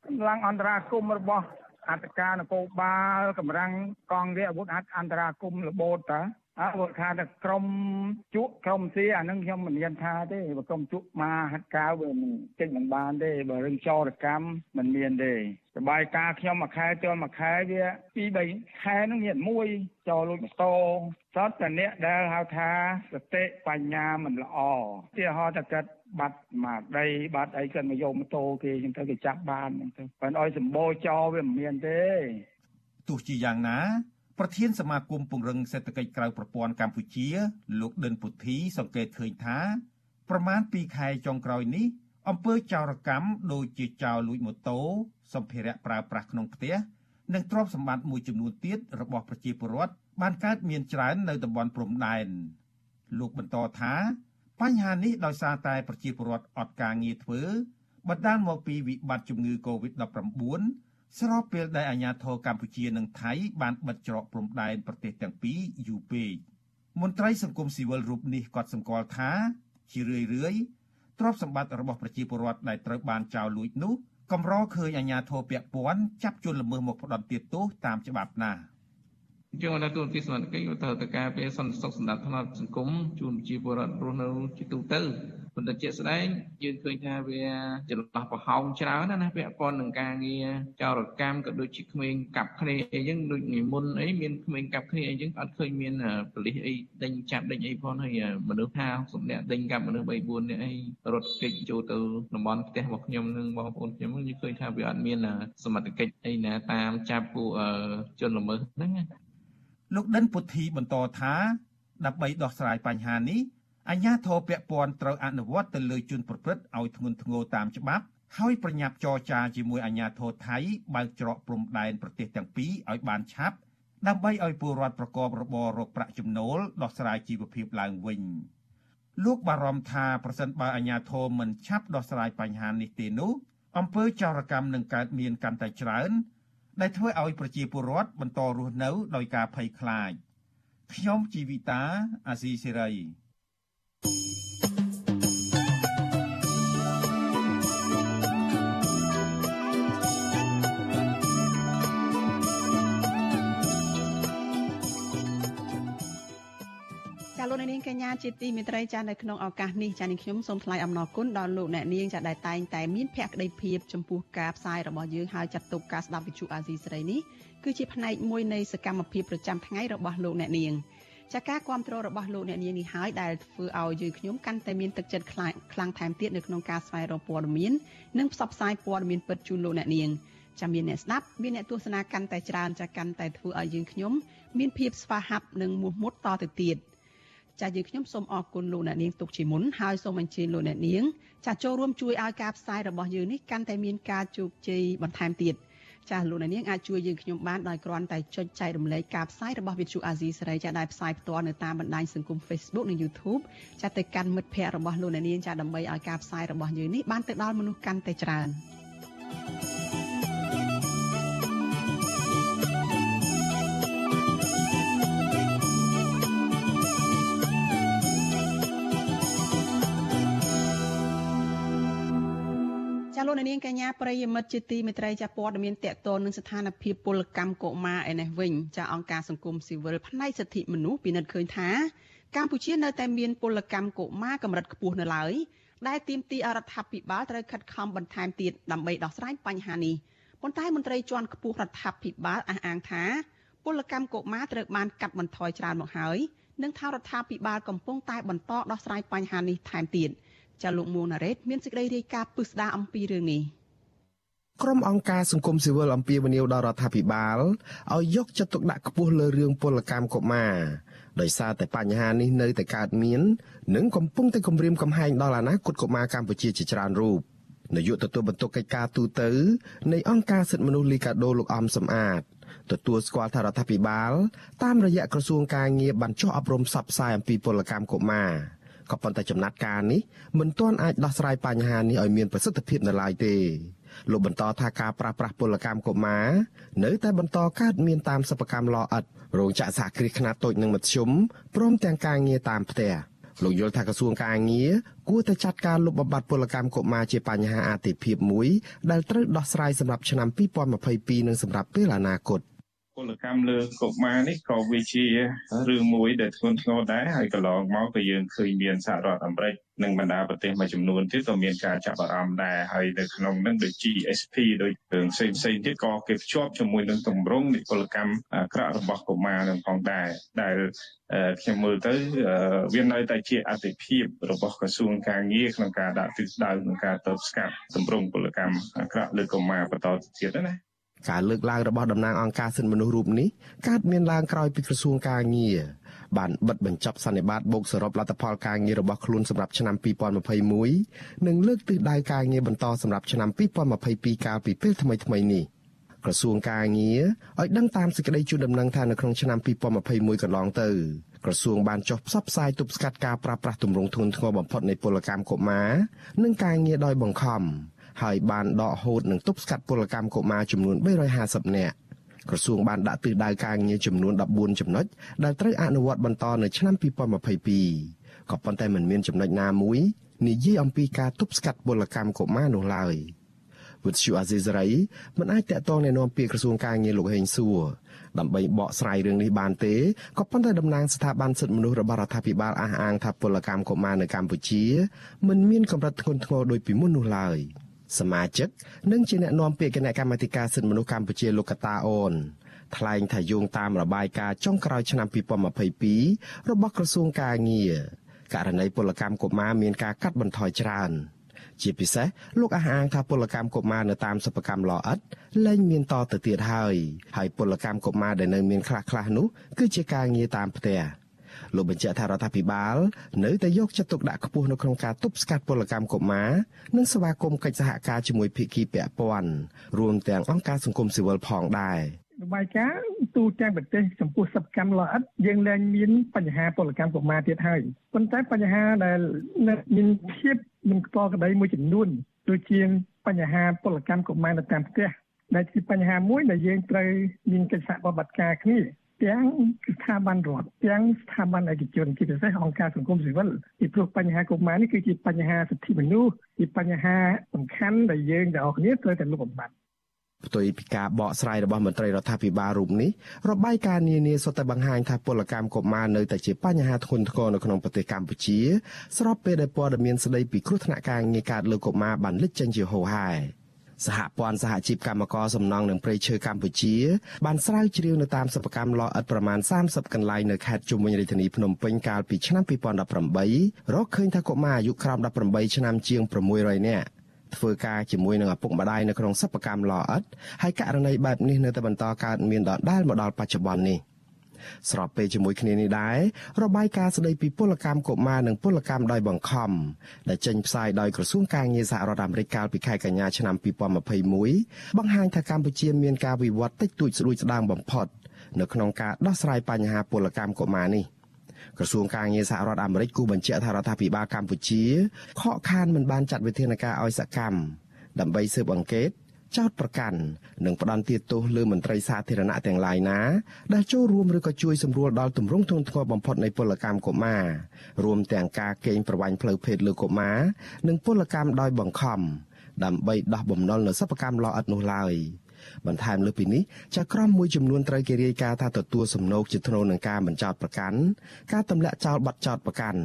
កម្លាំងអន្តរាគមរបស់អធិការនគរបាលកម្លាំងកងរាជអាវុធអន្តរាគមរបូតតា អើបើថាតែក្រមជក់ក្រមស៊ីអានឹងខ្ញុំមិនមានថាទេបើក្រមជក់មកហាត់កាវវាមិនចេញមិនបានទេបើរឿងចោរកម្មមិនមានទេសបាយការខ្ញុំមួយខែចូលមួយខែវាពី3ខែនឹងមានមួយចូលលួចម៉ូតូសតតែអ្នកដែលហៅថាសតិបញ្ញាមិនល្អទីហោតកាត់បាត់មកដីបាត់អីគាត់មកយកម៉ូតូគេចឹងទៅគេចាប់បានចឹងទៅបើឲ្យសម្បូរចោវាមិនមានទេទោះជាយ៉ាងណា ប្រធានសមាគមពង្រឹងសេដ្ឋកិច្ចក្រៅប្រព័ន្ធកម្ពុជា លោកដិនពុទ្ធី សង្កេតឃើញថាប្រមាណ2ខែចុងក្រោយនេះអំពើចោរកម្មដូចជាចោរលួចម៉ូតូសម្ភារៈប្រើប្រាស់ក្នុងផ្ទះនិងទ្រព្យសម្បត្តិមួយចំនួនទៀតរបស់ប្រជាពលរដ្ឋបានកើតមានច្រើននៅតំបន់ព្រំដែនលោកបន្តថាបញ្ហានេះដោយសារតែប្រជាពលរដ្ឋអត់ការងារធ្វើបណ្ដាលមកពីវិបត្តិជំងឺ Covid-19 ស្របពេលដែលអាជ្ញាធរកម្ពុជានិងថៃបានបិទច្រកព្រំដែនប្រទេសទាំងពីរយូរពេកមន្ត្រីសង្គមស៊ីវិលរូបនេះក៏សម្គាល់ថាជារឿយរឿយទ្រព្យសម្បត្តិរបស់ប្រជាពលរដ្ឋដែលត្រូវបានចោរលួចនោះកម្រឃើញអាជ្ញាធរពាក់ព័ន្ធចាប់ជនល្មើសមកផ្ដន់ទោសតាមច្បាប់ណាស់ យើងនៅទូនទីសមត្ថកិច្ចក៏ត្រូវតែការពារសន្តិសុខសម្រាប់ផ្នែកសង្គមជូនប្រជាពលរដ្ឋរស់នៅជាទូទៅប៉ុន្តែជាក់ស្ដែងយើងឃើញថាវាចន្លោះប្រហោងច្រើនណាស់ណាពាក់ព័ន្ធនឹងការងារចោរកម្មក៏ដូចជាក្មេងកាប់គ្នាអីចឹងដូចនិមន្តអីមានក្មេងកាប់គ្នាអីចឹងអត់ឃើញមានប៉ូលីសអីដេញចាប់ដេញអីផងហើយមនុស្ស50នាក់ដេញកាប់មនុស្ស3 4នាក់អីរត់គេចចូលទៅតំបន់ផ្ទះរបស់ខ្ញុំនិងបងប្អូនខ្ញុំយើងឃើញថាវាអត់មានសមត្ថកិច្ចអីណាតាមចាប់ពួកជនល្មើសហ្នឹង លោកដិនពុទ្ធីបន្តថាដើម្បីដោះស្រាយបញ្ហានេះអាជ្ញាធរពាក់ព័ន្ធត្រូវអនុវត្តទៅលើជនប្រព្រឹត្តឲ្យធ្ងន់ធ្ងរតាមច្បាប់ហើយប្រញាប់ចរចាជាមួយអាជ្ញាធរថៃបើកច្រកព្រំដែនប្រទេសទាំងពីរឲ្យបានឆាប់ដើម្បីឲ្យពលរដ្ឋប្រកបរបររកប្រាក់ចំណូលដោះស្រាយជីវភាពឡើងវិញលោកបារម្ភថាប្រសិនបើអាជ្ញាធរមិនឆាប់ដោះស្រាយបញ្ហានេះទេនោះអំពើចោរកម្មនឹងកើតមានកាន់តែច្រើន ដែលធ្វើឲ្យប្រជាពលរដ្ឋបន្តរស់នៅដោយការភ័យខ្លាចខ្ញុំជីវិតាអាស៊ីសេរី នាងកញ្ញាជាទីមេត្រីចានៅក្នុងឱកាសនេះចានាងខ្ញុំសូមថ្លែងអំណរគុណដល់លោកអ្នកនាងចាដែលតែងតែមានភក្ដីភាពចំពោះការផ្សាយរបស់យើងហើយចាត់ទុកការស្ដាប់វិទ្យុអាស៊ីសេរីនេះគឺជាផ្នែកមួយនៃសកម្មភាពប្រចាំថ្ងៃរបស់លោកអ្នកនាងចាការគ្រប់គ្រងរបស់លោកអ្នកនាងនេះហើយដែលធ្វើឲ្យយើងខ្ញុំកាន់តែមានទឹកចិត្តខ្លាំងថែមទៀតនៅក្នុងការស្វែងរកព័ត៌មាននិងផ្សព្វផ្សាយព័ត៌មានពិតជូនលោកអ្នកនាងចាំមានអ្នកស្ដាប់មានអ្នកទស្សនាកាន់តែច្រើនចាកាន់តែធ្វើឲ្យយើងខ្ញុំមានភាពស្វាហាប់និងមោះមុតតទៅទៀត ចាយើងខ្ញុំសូមអរគុណលោកអ្នកនាងទុកជាមុនហើយសូមអញ្ជើញលោកអ្នកនាងចាចូលរួមជួយឲ្យការផ្សាយរបស់យើងនេះកាន់តែមានការជោគជ័យបន្ថែមទៀត។ចាស់លោកនាងអាចជួយយើងខ្ញុំបានដោយគ្រាន់តែចុចចែករំលែកការផ្សាយរបស់វិទ្យុអាស៊ីសេរីចាដែលផ្សាយផ្ទាល់នៅតាមបណ្ដាញសង្គម Facebook និង YouTube ចាទៅកាន់មិត្តភ័ក្តិរបស់លោកនាងចាដើម្បីឲ្យការផ្សាយរបស់យើងនេះបានទៅដល់មនុស្សកាន់តែច្រើន។ លោកនាងកញ្ញាប្រិយមិត្តជាទីមេត្រីចាព័ត៌មានតកតននឹងស្ថានភាពពលកម្មកុមារឯនេះវិញចាអង្គការសង្គមស៊ីវិលផ្នែកសិទ្ធិមនុស្សពិនិត្យឃើញថាកម្ពុជានៅតែមានពលកម្មកុមារកម្រិតខ្ពស់នៅឡើយដែលទាមទាររដ្ឋាភិបាលត្រូវខិតខំបន្ថែមទៀតដើម្បីដោះស្រាយបញ្ហានេះប៉ុន្តែមន្ត្រីជាន់ខ្ពស់រដ្ឋាភិបាលអះអាងថាពលកម្មកុមារត្រូវបានកាត់បន្ថយច្រើនមកហើយនិងថារដ្ឋាភិបាលកំពុងតែបន្តដោះស្រាយបញ្ហានេះថែមទៀត ចាលោកមួងណារ៉េតមានសេចក្តីរាយការណ៍ពិស្ដារអំពីរឿងនេះក្រុមអង្គការសង្គមស៊ីវិលអំពាវនាវដល់រដ្ឋាភិបាលឲ្យយកចិត្តទុកដាក់ខ្ពស់លើរឿងពលកម្មកុមារដោយសារតែបញ្ហានេះនៅតែកើតមាននិងកំពុងតែគំរាមកំហែងដល់អនាគតកុមារកម្ពុជាជាច្រើនរូបនាយកទទួលបន្ទុកកិច្ចការទូតនៃអង្គការសិទ្ធិមនុស្សលីកាដូលោកអំសំអាតទទួលស្គាល់ថារដ្ឋាភិបាល តាមរយៈក្រសួងការងារបានចុះអប់រំផ្សព្វផ្សាយអំពីពលកម្មកុមារ ក៏ប៉ុន្តែចំណាត់ការនេះមិនទាន់អាចដោះស្រាយបញ្ហានេះឲ្យមានប្រសិទ្ធភាពនៅឡើយទេលោកបន្តថាការប្រាស្រ័យពលកម្មកុមារនៅតែបន្តកើតមានតាមសិប្បកម្មលអិតរោងចក្រសហគ្រាសខ្នាតតូចនិងមធ្យមព្រមទាំងការងារតាមផ្ទះលោកយល់ថាក្រសួងការងារគួរតែចាត់ការលុបបំបាត់ពលកម្មកុមារជាបញ្ហាអាទិភាពមួយដែលត្រូវដោះស្រាយសម្រាប់ឆ្នាំ2022និងសម្រាប់ពេលអនាគត ពលកម្មលើកុមារនេះក៏វាជារឿងមួយដែលធ្ងន់ធ្ងរដែរហើយកន្លងមកក៏យើងឃើញមានសហរដ្ឋអាមេរិកនិងបណ្ដាប្រទេសមួយចំនួនទៀតក៏មានការចាប់អារម្មណ៍ដែរហើយនៅក្នុងនឹងដូច GSP ដូចរឿងផ្សេងផ្សេងទៀតក៏គេភ្ជាប់ជាមួយនឹងទម្រង់និពលកម្មអាក្រក់របស់កុមារនឹងផងដែរដែលខ្ញុំមើលទៅវានៅតែជាអតិភិបរបស់ក្រសួងការងារក្នុងការដាក់ទិសដៅក្នុងការតបស្កាត់ទម្រង់ពលកម្មអាក្រក់លើកុមារបន្តទៅទៀតណា ការលើកឡើងរបស់តំណាងអង្គការសិទ្ធិមនុស្សរូបនេះកើតមានឡើងក្រោយពីក្រសួងការងារបានបិទបញ្ចប់សន្និបាតបូកសរុបលទ្ធផលការងាររបស់ខ្លួនសម្រាប់ឆ្នាំ2021និងលើកទិសដៅការងារបន្តសម្រាប់ឆ្នាំ2022កាលពីពេលថ្មីៗនេះក្រសួងការងារឲ្យដឹងតាមសេចក្តីជូនដំណឹងថានៅក្នុងឆ្នាំ2021កន្លងទៅក្រសួងបានចុះផ្សព្វផ្សាយទប់ស្កាត់ការប្រើប្រាស់ទម្រង់ធ្ងន់ធ្ងរបំផុតនៃពលកម្មកុមារនិងការងារដោយបង្ខំ ហើយបានដកហូតនិងទប់ស្កាត់ពលកម្មកុមារចំនួន350នាក់ក្រសួងបានដាក់ទិសដៅការងារចំនួន14ចំណុចដែលត្រូវអនុវត្តបន្តនៅឆ្នាំ2022ក៏ប៉ុន្តែមិនមានចំណុចណាមួយនិយាយអំពីការទប់ស្កាត់ពលកម្មកុមារនោះឡើយវិទ្យុអាស៊ីសេរីមិនអាចតាក់ទងណែនាំពីក្រសួងការងារលោកហេងសួរដើម្បីបកស្រាយរឿងនេះបានទេក៏ប៉ុន្តែតំណាងស្ថាប័នសិទ្ធិមនុស្សរបស់រដ្ឋាភិបាលអះអាងថាពលកម្មកុមារនៅកម្ពុជាមិនមានកម្រិតធ្ងន់ធ្ងរដូចពីមុននោះឡើយ។ សមាជិកនិងជាអ្នកនាំពាក្យគណៈកម្មាធិការសិទ្ធិមនុស្សកម្ពុជាលោកកតាអូនថ្លែងថាយោងតាមរបាយការណ៍ចុងក្រោយឆ្នាំ2022របស់ក្រសួងការងារករណីពលកម្មកុមារមានការកាត់បន្ថយច្រើន ជាពិសេសលោកអះអាងថាពលកម្មកុមារនៅតាមសិប្បកម្មលអិតលែងមានតទៅទៀតហើយហើយពលកម្មកុមារដែលនៅមានខ្លះខ្លះនោះគឺជាការងារតាមផ្ទះ លោកបញ្ជាក់ថារដ្ឋាភិបាលនៅតែយកចិត្តទុកដាក់ខ្ពស់នៅក្នុងការទប់ស្កាត់ពលកម្មកុមារនិងស្វាគមន៍កិច្ចសហការជាមួយភាគីពាក់ព័ន្ធរួមទាំងអង្គការសង្គមស៊ីវិលផងដែររបាយការណ៍ទូទាំងប្រទេសចំពោះសកម្មលអិតយើងលែងមានបញ្ហាពលកម្មកុមារទៀតហើយប៉ុន្តែបញ្ហាដែលមានភាពមិនខ្ពល់ក្តីមួយចំនួនដូចជាបញ្ហាពលកម្មកុមារនៅតាមផ្ទះដែលជាបញ្ហាមួយដែលយើងត្រូវមានកិច្ចសហប្រតិបត្តិការគ្នា ទាំងស្ថាប័នរដ្ឋទាំងស្ថាប័នឯកជនជាពិសេសអង្គការសង្គមស៊ីវិលពីព្រោះបញ្ហាកុមារនេះគឺជាបញ្ហាសិទ្ធិមនុស្សជាបញ្ហាសំខាន់ដែលយើងទាំងអស់គ្នាត្រូវតែលុបបំបាត់ផ្ទុយពីការបកស្រាយរបស់មន្ត្រីរដ្ឋាភិបាលរូបនេះរបាយការណ៍នានាសុទ្ធតែបង្ហាញថាពលកម្មកុមារនៅតែជាបញ្ហាធ្ងន់ធ្ងរនៅក្នុងប្រទេសកម្ពុជា ស្របពេលដែលព័ត៌មានស្ដីពីគ្រោះថ្នាក់ការងារកើតលើកុមារបានលេចចេញជាហូរហែ សហព័ន្ធសហជីពកម្មករសំណង់និងព្រៃឈើកម្ពុជាបានស្រាវជ្រាវនៅតាមសិប្បកម្មលអិតប្រមាណ30កន្លែងនៅខេត្តជុំវិញរាជធានីភ្នំពេញកាលពីឆ្នាំ2018រកឃើញថាកុមារអាយុក្រោម18ឆ្នាំជាង600នាក់ធ្វើការជាមួយនឹងឪពុកម្ដាយនៅក្នុងសិប្បកម្មលអិតហើយករណីបែបនេះនៅតែបន្តកើតមានដដែលមកដល់បច្ចុប្បន្ននេះ ស្របពេលជាមួយគ្នានេះដែររបាយការណ៍ស្ដីពីពលកម្មកុមារនិងពលកម្មដោយបង្ខំដែលចេញផ្សាយដោយក្រសួងការងារសហរដ្ឋអាមេរិកកាលពីខែកញ្ញាឆ្នាំ2021បង្ហាញថាកម្ពុជាមានការវិវត្តតិចតួចស្ដួយស្ដាងបំផុតនៅក្នុងការដោះស្រាយបញ្ហាពលកម្មកុមារនេះក្រសួងការងារសហរដ្ឋអាមេរិកគូបញ្ជាក់ថារដ្ឋាភិបាលកម្ពុជាខកខានមិនបានចាត់វិធានការឲ្យសកម្មដើម្បីស៊ើបអង្កេត ចោតប្រកាន់និងផ្ដន្ទាទោសលើមន្ត្រីសាធារណៈទាំងឡាយណាដែលចូលរួមឬក៏ជួយសម្រួលដល់ទម្រង់ធ្ងន់ធ្ងរបំផុតនៃពលកម្មកុមាររួមទាំងការកេងប្រវ័ញ្ចផ្លូវភេទលើកុមារនិងពលកម្មដោយបង្ខំដើម្បីដោះបំណុលនៅសិប្បកម្មលអិតនោះឡើយបន្ថែមលើពីនេះចៅក្រមមួយចំនួនត្រូវគេរាយការណ៍ថាទទួលសំណូកជាធ្នូនឹងការបញ្ចោតប្រកាន់ការទម្លាក់ចោលបាត់ចោតប្រកាន់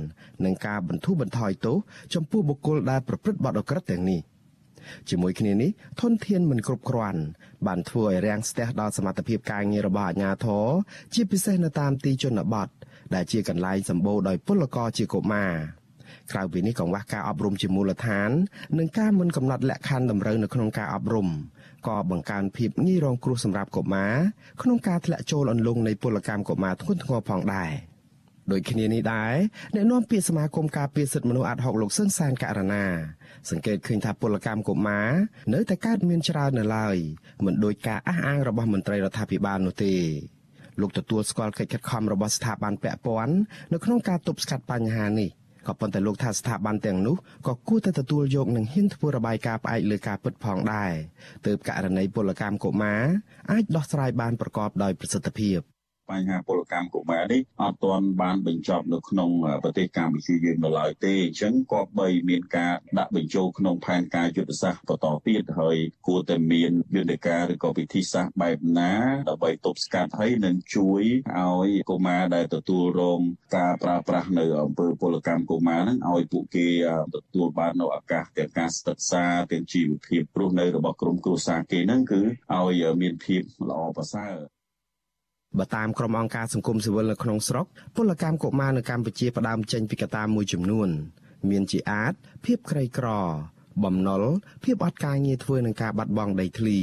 និងការបន្ធូរបន្ថយទោសចំពោះបុគ្គលដែលប្រព្រឹត្តបទអក្រិតទាំងនេះ។ ជាមួយគ្នានេះធនធានមិនគ្រប់គ្រាន់បានធ្វើឲ្យរាំងស្ទះដល់សមត្ថភាពការងាររបស់អាជ្ញាធរជាពិសេសនៅតាមទីជនបទដែលជាកន្លែងសម្បូរដោយពលករជាកុមារក្រៅពីនេះកង្វះការអប់រំជាមូលដ្ឋាន និងការមិនកំណត់លក្ខខណ្ឌតម្រូវនៅក្នុងការអប់រំក៏បង្កើនភាពងាយរងគ្រោះសម្រាប់កុមារក្នុងការធ្លាក់ចូលអន្លង់នៃពលកម្មកុមារធ្ងន់ធ្ងរផងដែរ ដូចគ្នានេះដែរអ្នកនាំពាក្យសមាគមការពារសិទ្ធិមនុស្សអាត់ហុកលោកសឹងសានករណាសង្កេតឃើញថាពលកម្មកុមារនៅតែកើតមានច្រើននៅឡើយមិនដូចការអះអាងរបស់មន្ត្រីរដ្ឋាភិបាលនោះទេលោកទទួលស្គាល់កិច្ចខិតខំរបស់ស្ថាប័នពាក់ព័ន្ធនៅក្នុងការទប់ស្កាត់បញ្ហានេះក៏ប៉ុន្តែលោកថាស្ថាប័នទាំងនោះក៏គួរតែទទួលយកនិងហ៊ានធ្វើរបាយការណ៍ផ្អែកលើការពិតផងដែរទើបករណីពលកម្មកុមារអាចដោះស្រាយបានប្រកបដោយប្រសិទ្ធភាព បញ្ហាពលកម្មកុមារនេះអត់ទាន់បានបញ្ចប់នៅក្នុងប្រទេសកម្ពុជាយើងនៅឡើយទេអញ្ចឹងក៏បីមានការដាក់បញ្ចូលក្នុងផែនការយុទ្ធសាស្ត្របន្តទៀតហើយគួរតែមានយន្តការឬក៏វិធីសាស្ត្របែបណាដើម្បីទប់ស្កាត់ហើយនឹងជួយឲ្យកុមារដែលទទួលរងការប្រើប្រាស់នៅអំពើពលកម្មកុមារហ្នឹងឲ្យពួកគេទទួលបាននៅឱកាសទាំងការសិក្សាទាំងជីវភាពរស់នៅរបស់ក្រុមគ្រួសារគេហ្នឹងគឺឲ្យមានភាពល្អប្រសើរ បើតាមក្រុមអង្គការសង្គមស៊ីវិលនៅក្នុងស្រុកពលកម្មកុមារនៅកម្ពុជាផ្ដើមចេញពីកត្តាមួយចំនួន មានជាអាចភាពក្រីក្រ បំណុលភាពអត់ការងារធ្វើនឹងការបាត់បង់ដីធ្លី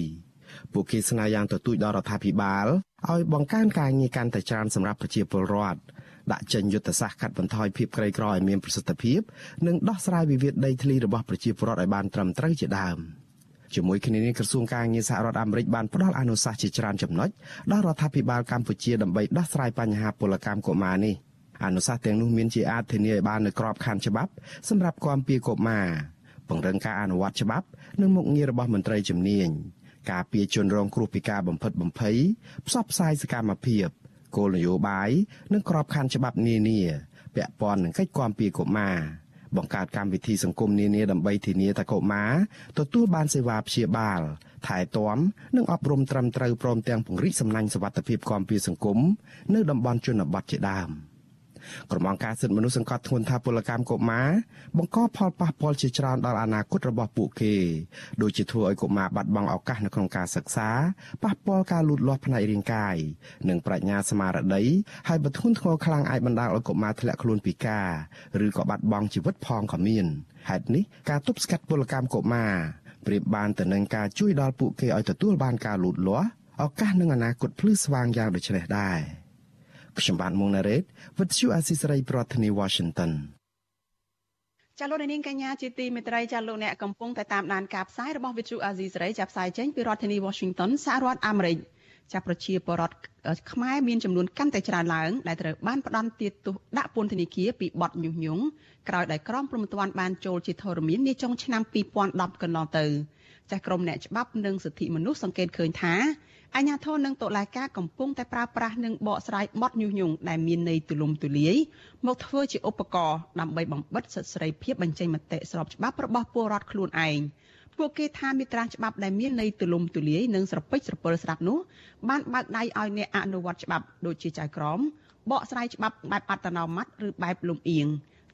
ពួកគេស្នើយ៉ាងទទូចដល់រដ្ឋាភិបាលឲ្យបង្កើនការងារកាន់តែច្រើនសម្រាប់ប្រជាពលរដ្ឋដាក់ចេញយុទ្ធសាស្ត្រកាត់បន្ថយភាពក្រីក្រឲ្យមានប្រសិទ្ធភាព និងដោះស្រាយវិវាទដីធ្លីរបស់ប្រជាពលរដ្ឋឲ្យបានត្រឹមត្រូវជាដើម។ ជាមួយគ្នានេះក្រសួងការងារសហរដ្ឋអាមេរិកបានផ្ដល់អនុសាសន៍ជាច្រើនចំណុចដល់រដ្ឋាភិបាលកម្ពុជាដើម្បីដោះស្រាយបញ្ហាពលកម្មកុមារនេះអនុសាសន៍ទាំងនោះមានជាអាចធានាឲ្យបាននូវក្របខ័ណ្ឌច្បាប់សម្រាប់គាំពៀកុមារពង្រឹងការអនុវត្តច្បាប់និងមុខងាររបស់មន្ត្រីជំនាញការពារជនរងគ្រោះពីការបំផិតបំភ័យផ្សព្វផ្សាយសកម្មភាពគោលនយោបាយនិងក្របខ័ណ្ឌច្បាប់នានាពាក់ព័ន្ធនឹងកិច្ចគាំពៀកុមារ បង្កើតកម្មវិធីសង្គមនានាដើម្បីធានាថាកុមារទទួលបានសេវាព្យាបាលថែទាំនិងអប់រំត្រឹមត្រូវព្រមទាំងពង្រីកសំណាញ់សវត្ថិភាពគាំពារសង្គមនៅតំបន់ជនបទជាដើម។ ក្រុមអង្គការសិទ្ធិមនុស្សសង្កត់ធ្ងន់ថាពលកម្មកុមារបង្កផលប៉ះពាល់ជាច្រើនដល់អនាគតរបស់ពួកគេដូចជាធ្វើឲ្យកុមារបាត់បង់ឱកាសនៅក្នុងការសិក្សាប៉ះពាល់ការលូតលាស់ផ្នែករាងកាយនិងប្រាជ្ញាស្មារតីហើយបើធ្ងន់ធ្ងរខ្លាំងអាចបណ្ដាលឲ្យកុមារធ្លាក់ខ្លួនពិការឬក៏បាត់បង់ជីវិតផងក៏មានហេតុនេះការទប់ស្កាត់ពលកម្មកុមារប្រៀបបានទៅនឹងការជួយដល់ពួកគេឲ្យទទួលបានការលូតលាស់ឱកាសនិងអនាគតភ្លឺស្វាងយ៉ាងដូចនេះដែរ។ ខ្ញុំបាទមុងណារ៉េត With you Asisari ប្រធានាទី Washington ចាលោកនាងកញ្ញាជាទីមេត្រីចាលោកអ្នកកំពុងតែតាមដានការផ្សាយរបស់ Vithu Azizi សេរីចាប់ផ្សាយចេញពីរដ្ឋធានី Washington សហរដ្ឋអាមេរិកចាប្រជាពលរដ្ឋខ្មែរមានចំនួនកាន់តែច្រើនឡើងដែលត្រូវបានផ្ដន់ទាទោសដាក់ពន្ធនាគារពីបទញុះញង់ក្រោយដែលក្រមព្រំប្រទានបានចូលជាធរមាននាចុងឆ្នាំ2010កន្លងទៅចាស់ក្រមអ្នកច្បាប់និងសិទ្ធិមនុស្សសង្កេតឃើញថា អាជ្ញាធរនិងតុលាការកំពុងតែប្រើប្រាស់និងបកស្រាយបទញុះញង់ដែលមានន័យទូលំទូលាយមកធ្វើជាឧបករណ៍ដើម្បីបំបិតសិទ្ធិសេរីភាពបញ្ចេញមតិស្របច្បាប់របស់ពលរដ្ឋខ្លួនឯងពួកគេថាមាត្រាច្បាប់ដែលមានន័យទូលំទូលាយនិងស្រពេចស្រពិលស្រាប់នោះបានបើកដៃឲ្យអ្នកអនុវត្តច្បាប់ដូចជាចៅក្រមបកស្រាយច្បាប់បែបអត្តនោម័តឬបែបលំអៀង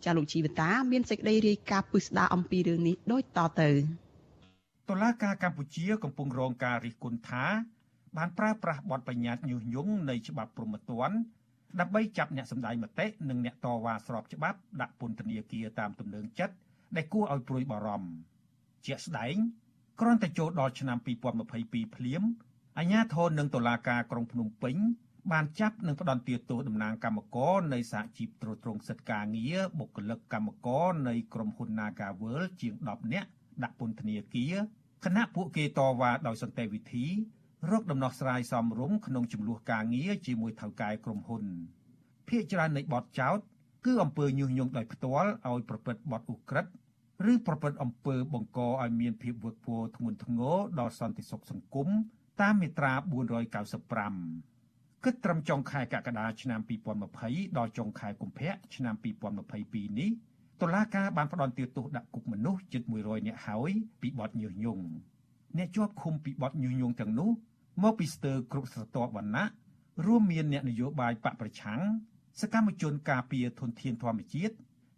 ចាលោកជីវតា មានសេចក្តីរាយការណ៍ពិស្ដារអំពីរឿងនេះដូចតទៅតុលាការកម្ពុជាកំពុងរងការរិះគន់ថា បានប្រើប្រាស់បទបញ្ញត្តិញុះញង់នៃច្បាប់ព្រហ្មទណ្ឌដើម្បីចាប់អ្នកសម្ដែងមតិនិងអ្នកតវ៉ាស្របច្បាប់ដាក់ពន្ធនាគារតាមទំនឹងចិត្តដែលគួរឲ្យព្រួយបារម្ភជាក់ស្ដែងគ្រាន់តែចូលដល់ឆ្នាំ2022ភ្លាមអាជ្ញាធរនិងតុលាការក្រុងភ្នំពេញបានចាប់និងផ្ដន្ទាទោសតំណាងគណៈកម្មការនៃសហជីពត្រួតត្រងសិទ្ធិការងារបុគ្គលិកកម្មករនៃក្រុមហ៊ុន Nagavel ជាង10នាក់ដាក់ពន្ធនាគារគណៈពួកគេតវ៉ាដោយសន្តិវិធី រកដំណោះស្រាយសមរម្យក្នុងចំនួនការងារជាមួយថៅកែក្រុមហ៊ុនភាគច្រើននៃបទចោទគឺអំពើញុះញង់ដោយផ្ទាល់ឲ្យប្រព្រឹត្តបទឧក្រិដ្ឋឬប្រព្រឹត្តអំពើបង្កឲ្យមានភាពវឹកវរធ្ងន់ធ្ងរដល់សន្តិសុខសង្គមតាមមាត្រា495គិតត្រឹមចុងខែកក្កដាឆ្នាំ2020ដល់ចុងខែកុម្ភៈឆ្នាំ2022នេះតុលាការបានផ្តន្ទាទោសដាក់គុកមនុស្សជិត100នាក់ហើយពីបទញុះញង់អ្នកជាប់ឃុំពីបទញុះញង់ទាំងនោះ មកពីស្ទើរគ្រប់ស្រទាប់វណ្ណៈរួមមានអ្នកនយោបាយបកប្រឆាំងសកម្មជនការពារធនធានធម្មជាតិ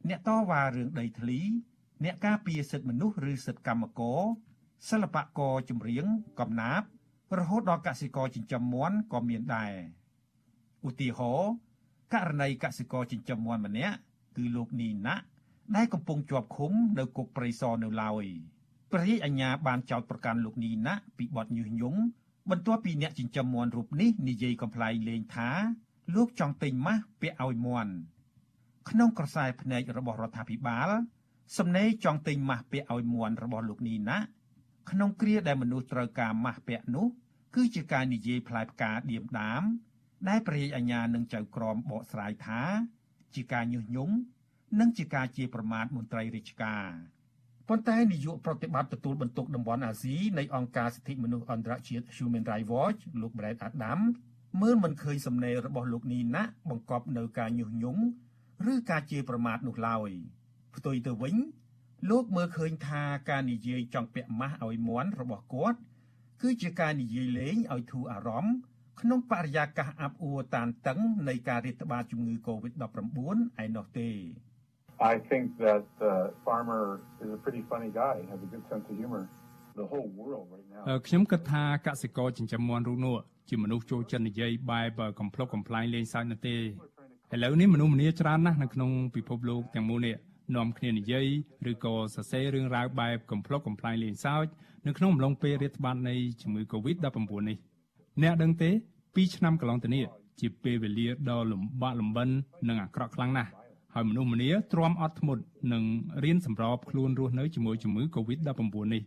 អ្នកតវ៉ារឿងដីធ្លី អ្នកការពារសិទ្ធិមនុស្សឬសិទ្ធិកម្មករសិល្បករចម្រៀងកំណាព្យរហូតដល់កសិករចិញ្ចឹមមាន់ក៏មានដែរឧទាហរណ៍ករណីកសិករចិញ្ចឹមមាន់ម្នាក់គឺលោកនីណាដែលកំពុងជាប់ឃុំនៅគុកព្រៃសរនៅឡើយព្រះរាជអាជ្ញាបានចោទប្រកាន់លោកនីណាពីបទញុះញង់ បន្ទាប់ពីអ្នកចិញ្ចឹមមាន់រូបនេះនិយាយកំ pl ៃលេងថា លោកចង់ទិញម៉ាស់ពាក់ឲ្យមាន់ក្នុងក្រសែភ្នែករបស់រដ្ឋាភិបាលសំណេរចង់ទិញម៉ាស់ពាក់ឲ្យមាន់របស់លោកនីណាក្នុងគ្រាដែលមនុស្សត្រូវការម៉ាស់ពាក់នោះ គឺជាការនិយាយផ្លែផ្កាឌៀមដាម ដែលព្រះរាជអាជ្ញានឹងចៅក្រមបកស្រាយថា ជាការញុះញង់និងជាការជាប្រមាថមន្ត្រីរាជការ ប៉ុន្តែនាយកប្រតិបត្តិទទួលបន្ទុកតំបន់អាស៊ីនៃអង្គការសិទ្ធិមនុស្សអន្តរជាតិ Human Rights Watch លោក Brett Adam មើលមិនឃើញសំណេររបស់លោកនីណាបង្កប់នៅការញុះញង់ឬការជាប្រមាថនោះឡើយផ្ទុយទៅវិញលោកមើលឃើញថាការនិយាយចង់ពាក់ម៉ាស់ឲ្យមន់របស់គាត់ គឺជាការនិយាយលេងឲ្យធូរអារម្មណ៍ក្នុងបរិយាកាសអាប់អួរតានតឹងនៃការរាតត្បាតជំងឺ Covid-19 ឯណោះទេ I think that the farmer is a pretty funny guy, has a good sense of humor. The whole world right now. ខ្ញុំគិតថាកសិករចិញ្ចឹមមាន់រូបនោះជាមនុស្សចូលចិត្តនិយាយបែបកំ pl ុកកំ pl ែងលេងសើចនោះទេឥឡូវនេះមនុស្សម្នាច្រើនណាស់នៅក្នុងពិភពលោកទាំងមូលនេះនាំគ្នានិយាយឬក៏សរសេររឿងរ៉ាវបែបកំ pl ុកកំ pl ែងលេងសើចនៅក្នុងអំឡុងពេលរាតត្បាតនៃជំងឺ Covid-19 នេះអ្នកដឹងទេ2ឆ្នាំកន្លងទៅនេះជាពេលវេលាដ៏លំបាកលំបិននិងអាក្រក់ខ្លាំងណាស់ ហើយមនុស្សម្នាទ្រាំអត់ធ្មត់និងរៀនសម្របខ្លួនរស់នៅជាមួយជំងឺ Covid-19 នេះ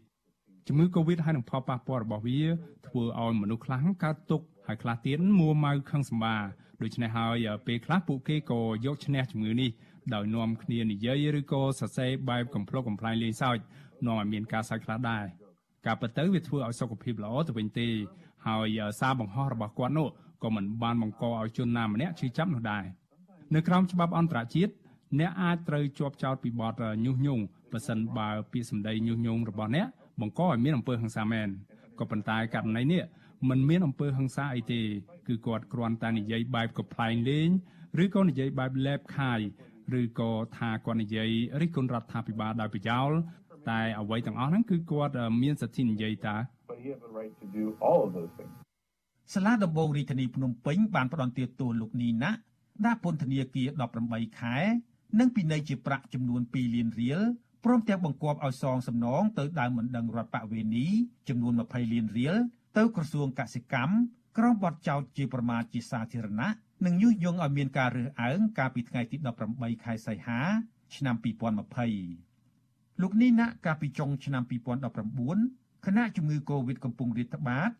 ជំងឺ Covid ហើយនឹងផលប៉ះពាល់របស់វាធ្វើឲ្យមនុស្សខ្លះកើតទុក្ខហើយខ្លះទៀតមួម៉ៅខឹងសម្បាដូច្នេះហើយពេលខ្លះពួកគេក៏យកឈ្នះជំងឺនេះដោយនាំគ្នានិយាយឬក៏សរសេរបែបកំ pl ុកកំ pl ែងលេងសើចនាំឲ្យមានការសើចខ្លះដែរការពិតទៅវាធ្វើឲ្យសុខភាពល្អទៅវិញទេហើយសារបង្ហោះរបស់គាត់នោះក៏មិនបានបង្កឲ្យជនណាម្នាក់ឈឺចាប់នោះដែរ នៅក្រោមច្បាប់អន្តរជាតិអ្នកអាចត្រូវជាប់ចោទពីបទញុះញង់បើសិនបើពាក្យសម្ដីញុះញង់របស់អ្នកបង្កឲ្យមានអំពើហិង្សាមែនក៏ប៉ុន្តែករណីនេះมันមានអំពើហិង្សាអីទេគឺគាត់គ្រាន់តែនិយាយបែបកំ pl ែងលេងឬក៏និយាយបែបលែបខាយឬក៏ថាគាត់និយាយរិះគន់រដ្ឋាភិបាលដោយប្រយោលតែអ្វីទាំងអស់ហ្នឹងគឺគាត់មានសិទ្ធិនិយាយតាសាលាដំបងរាជធានីភ្នំពេញបានផ្តន្ទាទោសលោកនីណា ដាក់ពន្ធនាគារ18ខែ និងពិន័យជាប្រាក់ចំនួន2លានរៀលព្រមទាំងបង្គាប់ឲ្យសងសំណងទៅដើមមិនដឹងរដ្ឋបវេនីចំនួន20លានរៀលទៅក្រសួងកសិកម្មក្រុមបទចោទជាប្រមាថជាសាធារណៈនិងញុះញង់ឲ្យមានការរើសអើងកាលពីថ្ងៃទី18ខែសីហា ឆ្នាំ2020លោកនេះណាកាលពីចុងឆ្នាំ2019ខណៈជំងឺ Covid កំពុងរាតត្បាត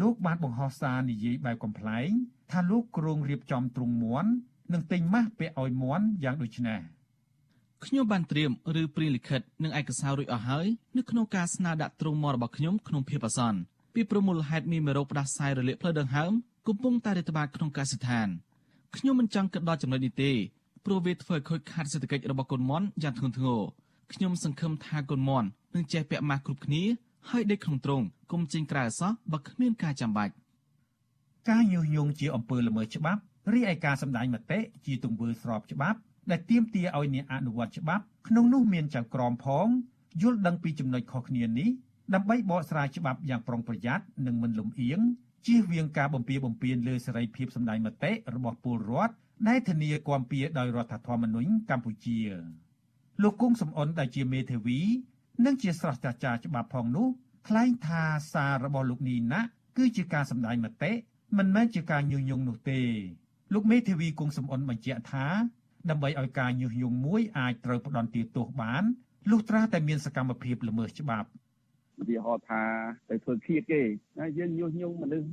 លោកបានបង្ហោះសារនិយាយបែបកំ pl ែងថាលោកគ្រងរៀបចំទ្រុងមន់និងទិញម៉ាស់ពាក់ឲ្យមន់យ៉ាងដូចនេះខ្ញុំបានត្រៀមឬព្រាលិខិតនិងឯកសាររួចអស់ហើយនៅក្នុងការស្នើដាក់ទ្រង់មររបស់ខ្ញុំក្នុងភាពអាសន្នពីប្រមូលហេតុមានមេរោគផ្ដាសាយរលាកផ្លូវដង្ហើមកំពុងតែរាតត្បាតក្នុងកសិដ្ឋានខ្ញុំមិនចង់គិតដល់ចំណុចនេះទេព្រោះវាធ្វើឲ្យខូចខាតសេដ្ឋកិច្ចរបស់កូនមន់យ៉ាងធ្ងន់ធ្ងរខ្ញុំសង្ឃឹមថាកូនមន់នឹងចេះពាក់ម៉ាស់គ្រប់គ្នា ហើយដេកក្នុងទ្រង់កុំចេញក្រៅអសោះបើគ្មានការចាំបាច់ការញុះញង់ជាអំពើល្មើសច្បាប់រីឯការសម្ដែងមតិជាទង្វើស្របច្បាប់ ដែលទាមទារឲ្យអ្នកអនុវត្តច្បាប់ក្នុងនោះមានចៅក្រមផងយល់ដឹងពីចំណុចខុសគ្នានេះដើម្បីបកស្រាយច្បាប់យ៉ាងប្រុងប្រយ័ត្ននិងមិនលំអៀងជៀសវាងការបំពារបំពានលើសេរីភាពសម្ដែងមតិរបស់ពលរដ្ឋដែលធានាគាំពៀដោយរដ្ឋធម្មនុញ្ញកម្ពុជាលោកគង់សំអនដែលជាមេធាវី និងជាស្រស្ត្រាចារ្យច្បាប់ផងនោះថ្លែងថាសាររបស់លោកនីណាគឺជាការសម្ដែងមតិមិនមែនជាការញុះញង់នោះទេលោកមេធាវីគង់សំអនបញ្ជាក់ថាដើម្បីឲ្យការញុះញង់មួយអាចត្រូវផ្ដន់ទាទោសបានលុះត្រាតែមានសកម្មភាពល្មើសច្បាប់ឧទាហរណ៍ថាទៅធ្វើឃាតគេណាយើងញុះញង់មនុស្ស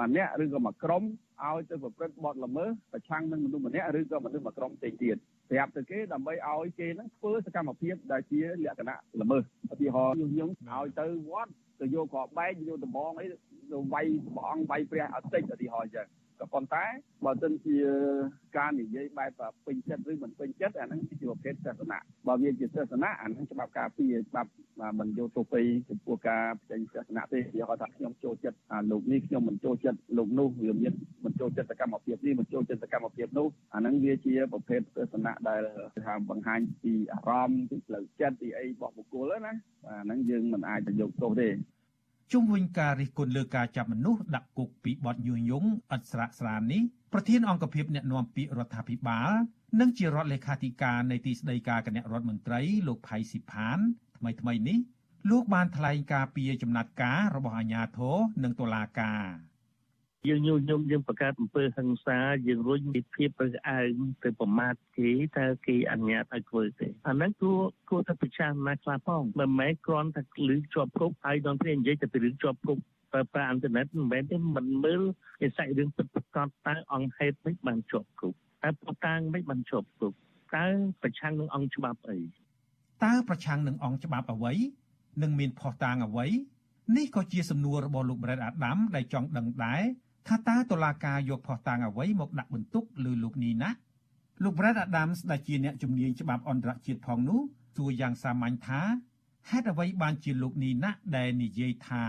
ម្នាក់ឬក៏មួយក្រុមឲ្យទៅប្រព្រឹត្តបទល្មើសប្រឆាំងនឹងមនុស្សម្នាក់ឬក៏មនុស្សមួយក្រុមផ្សេងទៀត ប្រាប់ទៅគេដើម្បីឲ្យគេហ្នឹងធ្វើសកម្មភាពដែលជាលក្ខណៈល្មើសឧទាហរណ៍ញុះញង់ឲ្យទៅវត្តទៅយកក្របបែកយកដំបងអីទៅវាយព្រះអង្គវាយព្រះអត់តិចឧទាហរណ៍អញ្ចឹង កក៏ប៉ុន្តែបើមិនជាការនិយាយបែបពេញចិត្តឬមិនពេញចិត្តអាហ្នឹងជាប្រភេទទស្សនៈបើវាជាទស្សនៈអាហ្នឹងច្បាប់ការពារច្បាប់មិនយកទៅពីចំពោះការផ្សេងទស្សនៈទេវាគាត់ថាខ្ញុំចូលចិត្តអាលោកនេះខ្ញុំមិនចូលចិត្តលោកនោះវាមានមិនចូលចិត្តសកម្មភាពនេះមិនចូលចិត្តសកម្មភាពនោះអាហ្នឹងវាជាប្រភេទទស្សនៈដែលថាបង្ហាញពីអារម្មណ៍ពីផ្លូវចិត្តពីអីរបស់បុគ្គលណាអាហ្នឹងយើងមិនអាចទៅយកទោសទេ ជុំវិញការរិះគន់លើការចាប់មនុស្សដាក់គុកពីបទញុះញង់ឥតស្រាកស្រាននេះប្រធានអង្គភិបអ្នកណែនាំពាក្យរដ្ឋាភិបាលនិងជារដ្ឋលេខាធិការនៃទីស្តីការគណៈរដ្ឋមន្ត្រីលោកផៃស៊ីផានថ្មីថ្មីនេះលោកបានថ្លែងការពីចំណាត់ការរបស់អាជ្ញាធរនិងតុលាការ យើងញុះញង់យើងបង្កើតអំពើហិង្សាយើងរុញពីភាពទៅអើងទៅប្រមាថគេតើគេអនុញ្ញាតឲ្យធ្វើទេអាហ្នឹងគួរគួរតែប្រឆាំងណាខ្លះផងមិនមែនគ្រាន់តែលឺជាប់គុកហើយដល់ពេលនិយាយតែពីរឿងជាប់គុកប្រើប្រាស់អ៊ីនធឺណិតមិនមែនទេមិនមើលឯសាច់រឿងពិតប្រាកដតើអង្គហេតុមិនបានជាប់គុកតើប៉ុតាំងមិនបានជាប់គុកតើប្រឆាំងនឹងអង្គច្បាប់អីតើប្រឆាំងនឹងអង្គច្បាប់អ្វីនិងមានផុសតាងអ្វីនេះក៏ជាសំណួររបស់លោក Brad Adam ដែលចង់ដឹងដែរ ថាតើតុលាការយកផុសតាងអ្វីមកដាក់បន្ទុកលើលោកនីណាលោក Brad Adams ដែលជាអ្នកជំនាញច្បាប់អន្តរជាតិផងនោះសួរយ៉ាងសាមញ្ញថាហេតុអ្វីបានជាលោកនីណាដែលនិយាយថា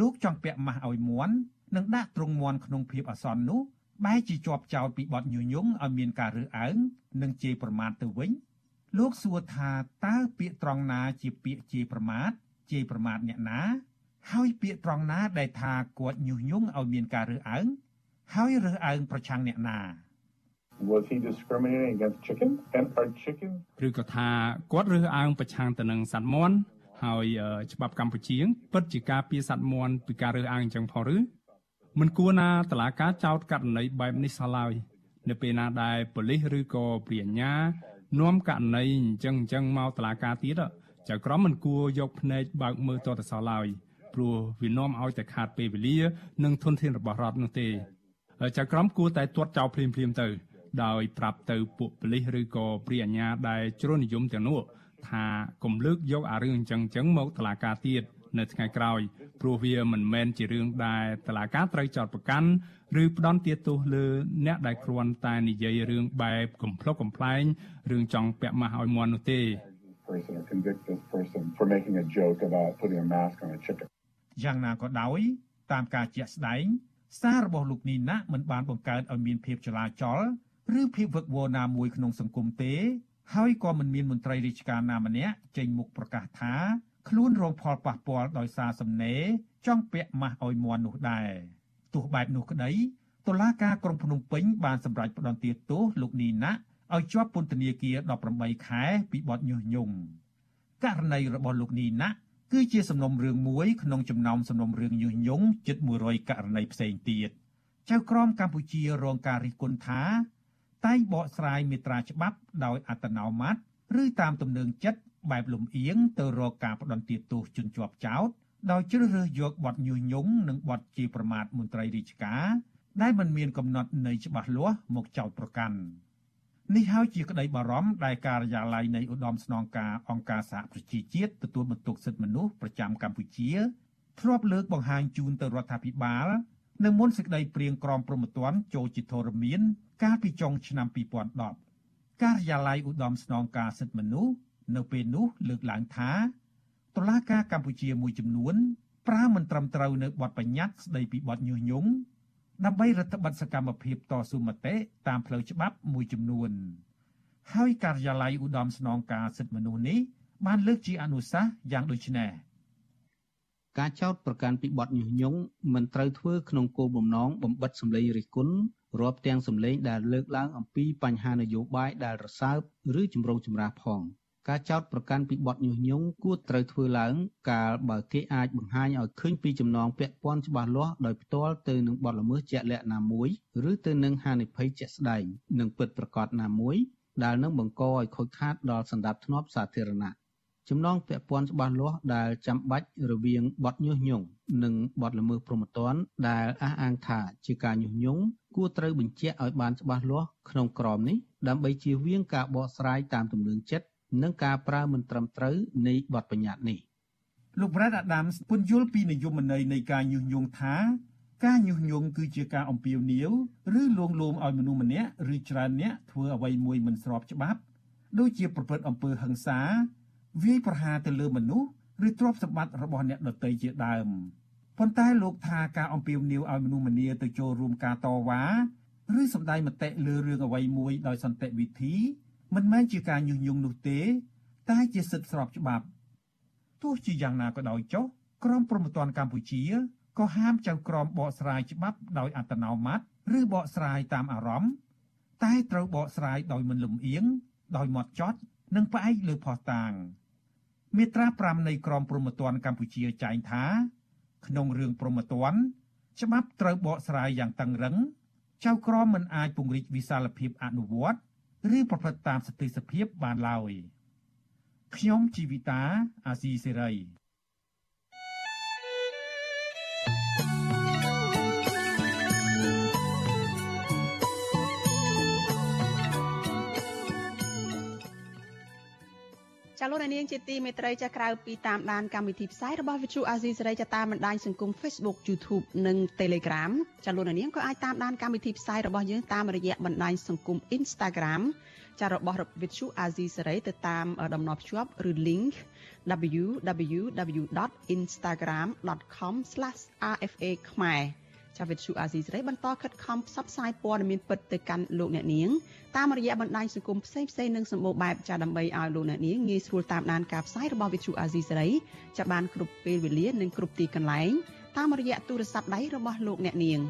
លោកចង់ពាក់ម៉ាស់ឲ្យមន់និងដាក់ទ្រង់មន់ក្នុងភាពអាសន្ននោះបែរជាជាប់ចោតពីបទញុយញងឲ្យមានការរើសអើងនិងជេរប្រមាថទៅវិញលោកសួរថាតើពាក្យត្រង់ណាជាពាក្យជេរប្រមាថជេរប្រមាថអ្នកណា ហើយពាក្យត្រង់ណាដែលថាគាត់ញុះញង់ឲ្យមានការរើសអើងហើយរើសអើងប្រឆាំងអ្នកណា Was he discriminating against chicken and our chicken ឬក៏ថាគាត់រើសអើងប្រឆាំងទៅនឹងសត្វមាន់ហើយច្បាប់កម្ពុជាពិតជាការពារសត្វមាន់ពីការរើសអើងអញ្ចឹងផងឬមិនគួរណាតឡាការចោតករណីបែបនេះសោះឡើយនៅពេលណាដែលប៉ូលីសឬក៏ព្រាជ្ញានាំករណីអញ្ចឹងអញ្ចឹងមកតឡាការទៀតចៅក្រមមិនគួរយកភ្នែកបើកមើលតទៅសោះឡើយ ព្រោះវានាំឲ្យតែខាតពេលវេលា និងធនធានរបស់រដ្ឋនោះទេចៅក្រមគួរតែទាត់ចោលភ្លាមភ្លាមទៅ ដោយប្រាប់ទៅពួកប៉ូលីសឬក៏ព្រាអាញាដែលជ្រុលនិយមទាំងនោះថាកុំលើកយកអារឿងអញ្ចឹងអញ្ចឹងមកតឡាការទៀតនៅថ្ងៃក្រោយព្រោះវាមិនមែនជារឿងដែលតឡាការត្រូវចោតប្រកាន់ឬផ្ដន់ទាទោសលើអ្នកដែលគ្រាន់តែនិយាយរឿងបែបកំ pl ុកកំ pl ែងរឿងចង់ពាក់ម៉ាស់ឲ្យមន់នោះទេ person or convict this person for making a joke about putting a mask on a chicken យ៉ាងណាក៏ដោយ តាមការជាក់ស្ដែង សាររបស់លោកនីណាមិនបានបង្កើតឲ្យមានភាពចលាចលឬភាពវឹកវរណាមួយក្នុងសង្គមទេ ហើយក៏មិនមានមន្ត្រីរាជការណាម្នាក់ចេញមុខប្រកាសថាខ្លួនរងផលប៉ះពាល់ដោយសារសំណេរចង់ពាក់ម៉ាស់ឲ្យមន់នោះដែរទោះបែបនោះក្តីតុលាការក្រុងភ្នំពេញបានសម្រេចផ្តន្ទាទោសលោកនីណាឲ្យជាប់ពន្ធនាគារ18ខែពីបទញុះញង់ករណីរបស់លោកនីណា គឺជាសំណុំរឿងមួយក្នុងចំណោមសំណុំរឿងញុះញង់ជិត100ករណីផ្សេងទៀតចៅក្រមកម្ពុជារងការរិះគន់ថាតែងបកស្រាយមេត្រាច្បាប់ដោយអត្តនោម័តឬតាមទំនឹងចិត្តបែបលំអៀងទៅរកការផ្ដន្ទាទោសជនជាប់ចោតដោយជ្រើសរើសយកបទញុះញង់និងបទជាប្រមាថមន្ត្រីរាជការដែលមិនមានកំណត់នៃច្បាស់លាស់មកចោតប្រកាន់ នេះហើយជាក្តីបារម្ភដែលការិយាល័យនៃឧត្តមស្នងការអង្គការសហប្រជាជាតិទទួលបន្ទុកសិទ្ធិមនុស្សប្រចាំកម្ពុជាធ្លាប់លើកបង្ហាញជូនទៅរដ្ឋាភិបាលនៅមុនសេចក្តីព្រៀងក្រមព្រហ្មទណ្ឌចូលជាធរមាន កាលពីចុងឆ្នាំ2010ការិយាល័យឧត្តមស្នងការសិទ្ធិមនុស្សនៅពេលនោះលើកឡើងថាតុលាការកម្ពុជាមួយចំនួនប្រើមិនត្រឹមត្រូវនៅបទបញ្ញត្តិស្ដីពីបទញុះញង់ ដើម្បីរដ្ឋបတ်សកម្មភាពតស៊ូមតិតាមផ្លូវច្បាប់មួយចំនួន ហើយការិយាល័យឧត្តមស្នងការសិទ្ធិមនុស្សនេះបានលើកជាអនុសាសន៍យ៉ាងដូចនេះការចោទប្រកាន់ពីបទញុះញង់មិនត្រូវធ្វើក្នុងគោលបំណងបំបិតសម្លេងរិះគន់រាប់ទាំងសម្លេងដែលលើកឡើងអំពីបញ្ហានយោបាយដែលរសើបឬជំរងចម្រាស់ផង។ ការចោទប្រកាន់ពីបទញុះញង់គួរត្រូវធ្វើឡើង កាលបើគេអាចបង្ហាញឲ្យឃើញពីចំណងពាក់ព័ន្ធច្បាស់លាស់ដោយផ្ទាល់ទៅនឹងបទល្មើសជាក់លាក់ណាមួយឬទៅនឹងហានិភ័យជាក់ស្ដែងនិងពិតប្រាកដណាមួយដែលនឹងបង្កឲ្យខូចខាតដល់សន្តិភាពសាធារណៈចំណងពាក់ព័ន្ធច្បាស់លាស់ដែលចាំបាច់រវាងបទញុះញង់និងបទល្មើសព្រហ្មទណ្ឌដែលអះអាងថាជាការញុះញង់គួរត្រូវបញ្ជាក់ឲ្យបានច្បាស់លាស់ក្នុងក្រមនេះដើម្បីជៀសវាងការបកស្រាយតាមទំនឹងចិត្ត និងការប្រើមិនត្រឹមត្រូវនៃបទបញ្ញត្តិនេះលោក Brad Adams ពន្យល់ពីនិយមន័យនៃការញុះញង់ថាការញុះញង់គឺជាការអំពាវនាវឬលួងលោមឲ្យមនុស្សម្នាក់ឬច្រើនអ្នកធ្វើអ្វីមួយមិនស្របច្បាប់ដូចជាប្រព្រឹត្តអំពើហិង្សាវាយប្រហារទៅលើមនុស្សឬទ្រព្យសម្បត្តិរបស់អ្នកដទៃជាដើមប៉ុន្តែលោកថាការអំពាវនាវឲ្យមនុស្សម្នាទៅចូលរួមការតវ៉ាឬសម្ដែងមតិលើរឿងអ្វីមួយដោយសន្តិវិធី មិនមែនជាការញុះញង់នោះទេ តែជាសិទ្ធិស្របច្បាប់ទោះជាយ៉ាងណាក៏ដោយចុះក្រមព្រហ្មទណ្ឌកម្ពុជាក៏ហាមចៅក្រមបកស្រាយច្បាប់ដោយអត្តនោម័តឬបកស្រាយតាមអារម្មណ៍តែត្រូវបកស្រាយដោយមិនលំអៀងដោយម៉ត់ចត់ និងផ្អែកលើភស្តុតាងមាត្រា5នៃក្រមព្រហ្មទណ្ឌកម្ពុជាចែងថា ក្នុងរឿងព្រហ្មទណ្ឌច្បាប់ត្រូវបកស្រាយយ៉ាងតឹងរឹងចៅក្រមមិនអាចពង្រីកវិសាលភាពអនុវត្ត ឬប្រព្រឹត្តតាមសតិសភាពបានឡើយខ្ញុំជីវិតាអាស៊ីសេរី ចាលោកនាងជាទីមេត្រីចាក្រៅពីតាមដានកម្មវិធីផ្សាយរបស់ Vithu Azizi សេរីចាតាមបណ្ដាញសង្គម Facebook YouTube និង Telegram ចាលោកនាងក៏អាចតាមដានកម្មវិធីផ្សាយរបស់យើងតាមរយៈបណ្ដាញសង្គម Instagram ចារបស់ Vithu Azizi សេរីទៅតាមតំណភ្ជាប់ឬ link www.instagram.com/rfa ខ្មែរ ចាវិទ្យុអាស៊ីសេរីបន្តខិតខំផ្សព្វផ្សាយព័ត៌មានពិតទៅកាន់លោកអ្នកនាងតាមរយៈបណ្ដាញសង្គមផ្សេងផ្សេងនិងសម្បូរបែបចាដើម្បីឲ្យលោកអ្នកនាងងាយស្រួលតាមដានការផ្សាយរបស់វិទ្យុអាស៊ីសេរីចាបានគ្រប់ពេលវេលានិងគ្រប់ទីកន្លែងតាមរយៈទូរស័ព្ទដៃរបស់លោកអ្នកនាង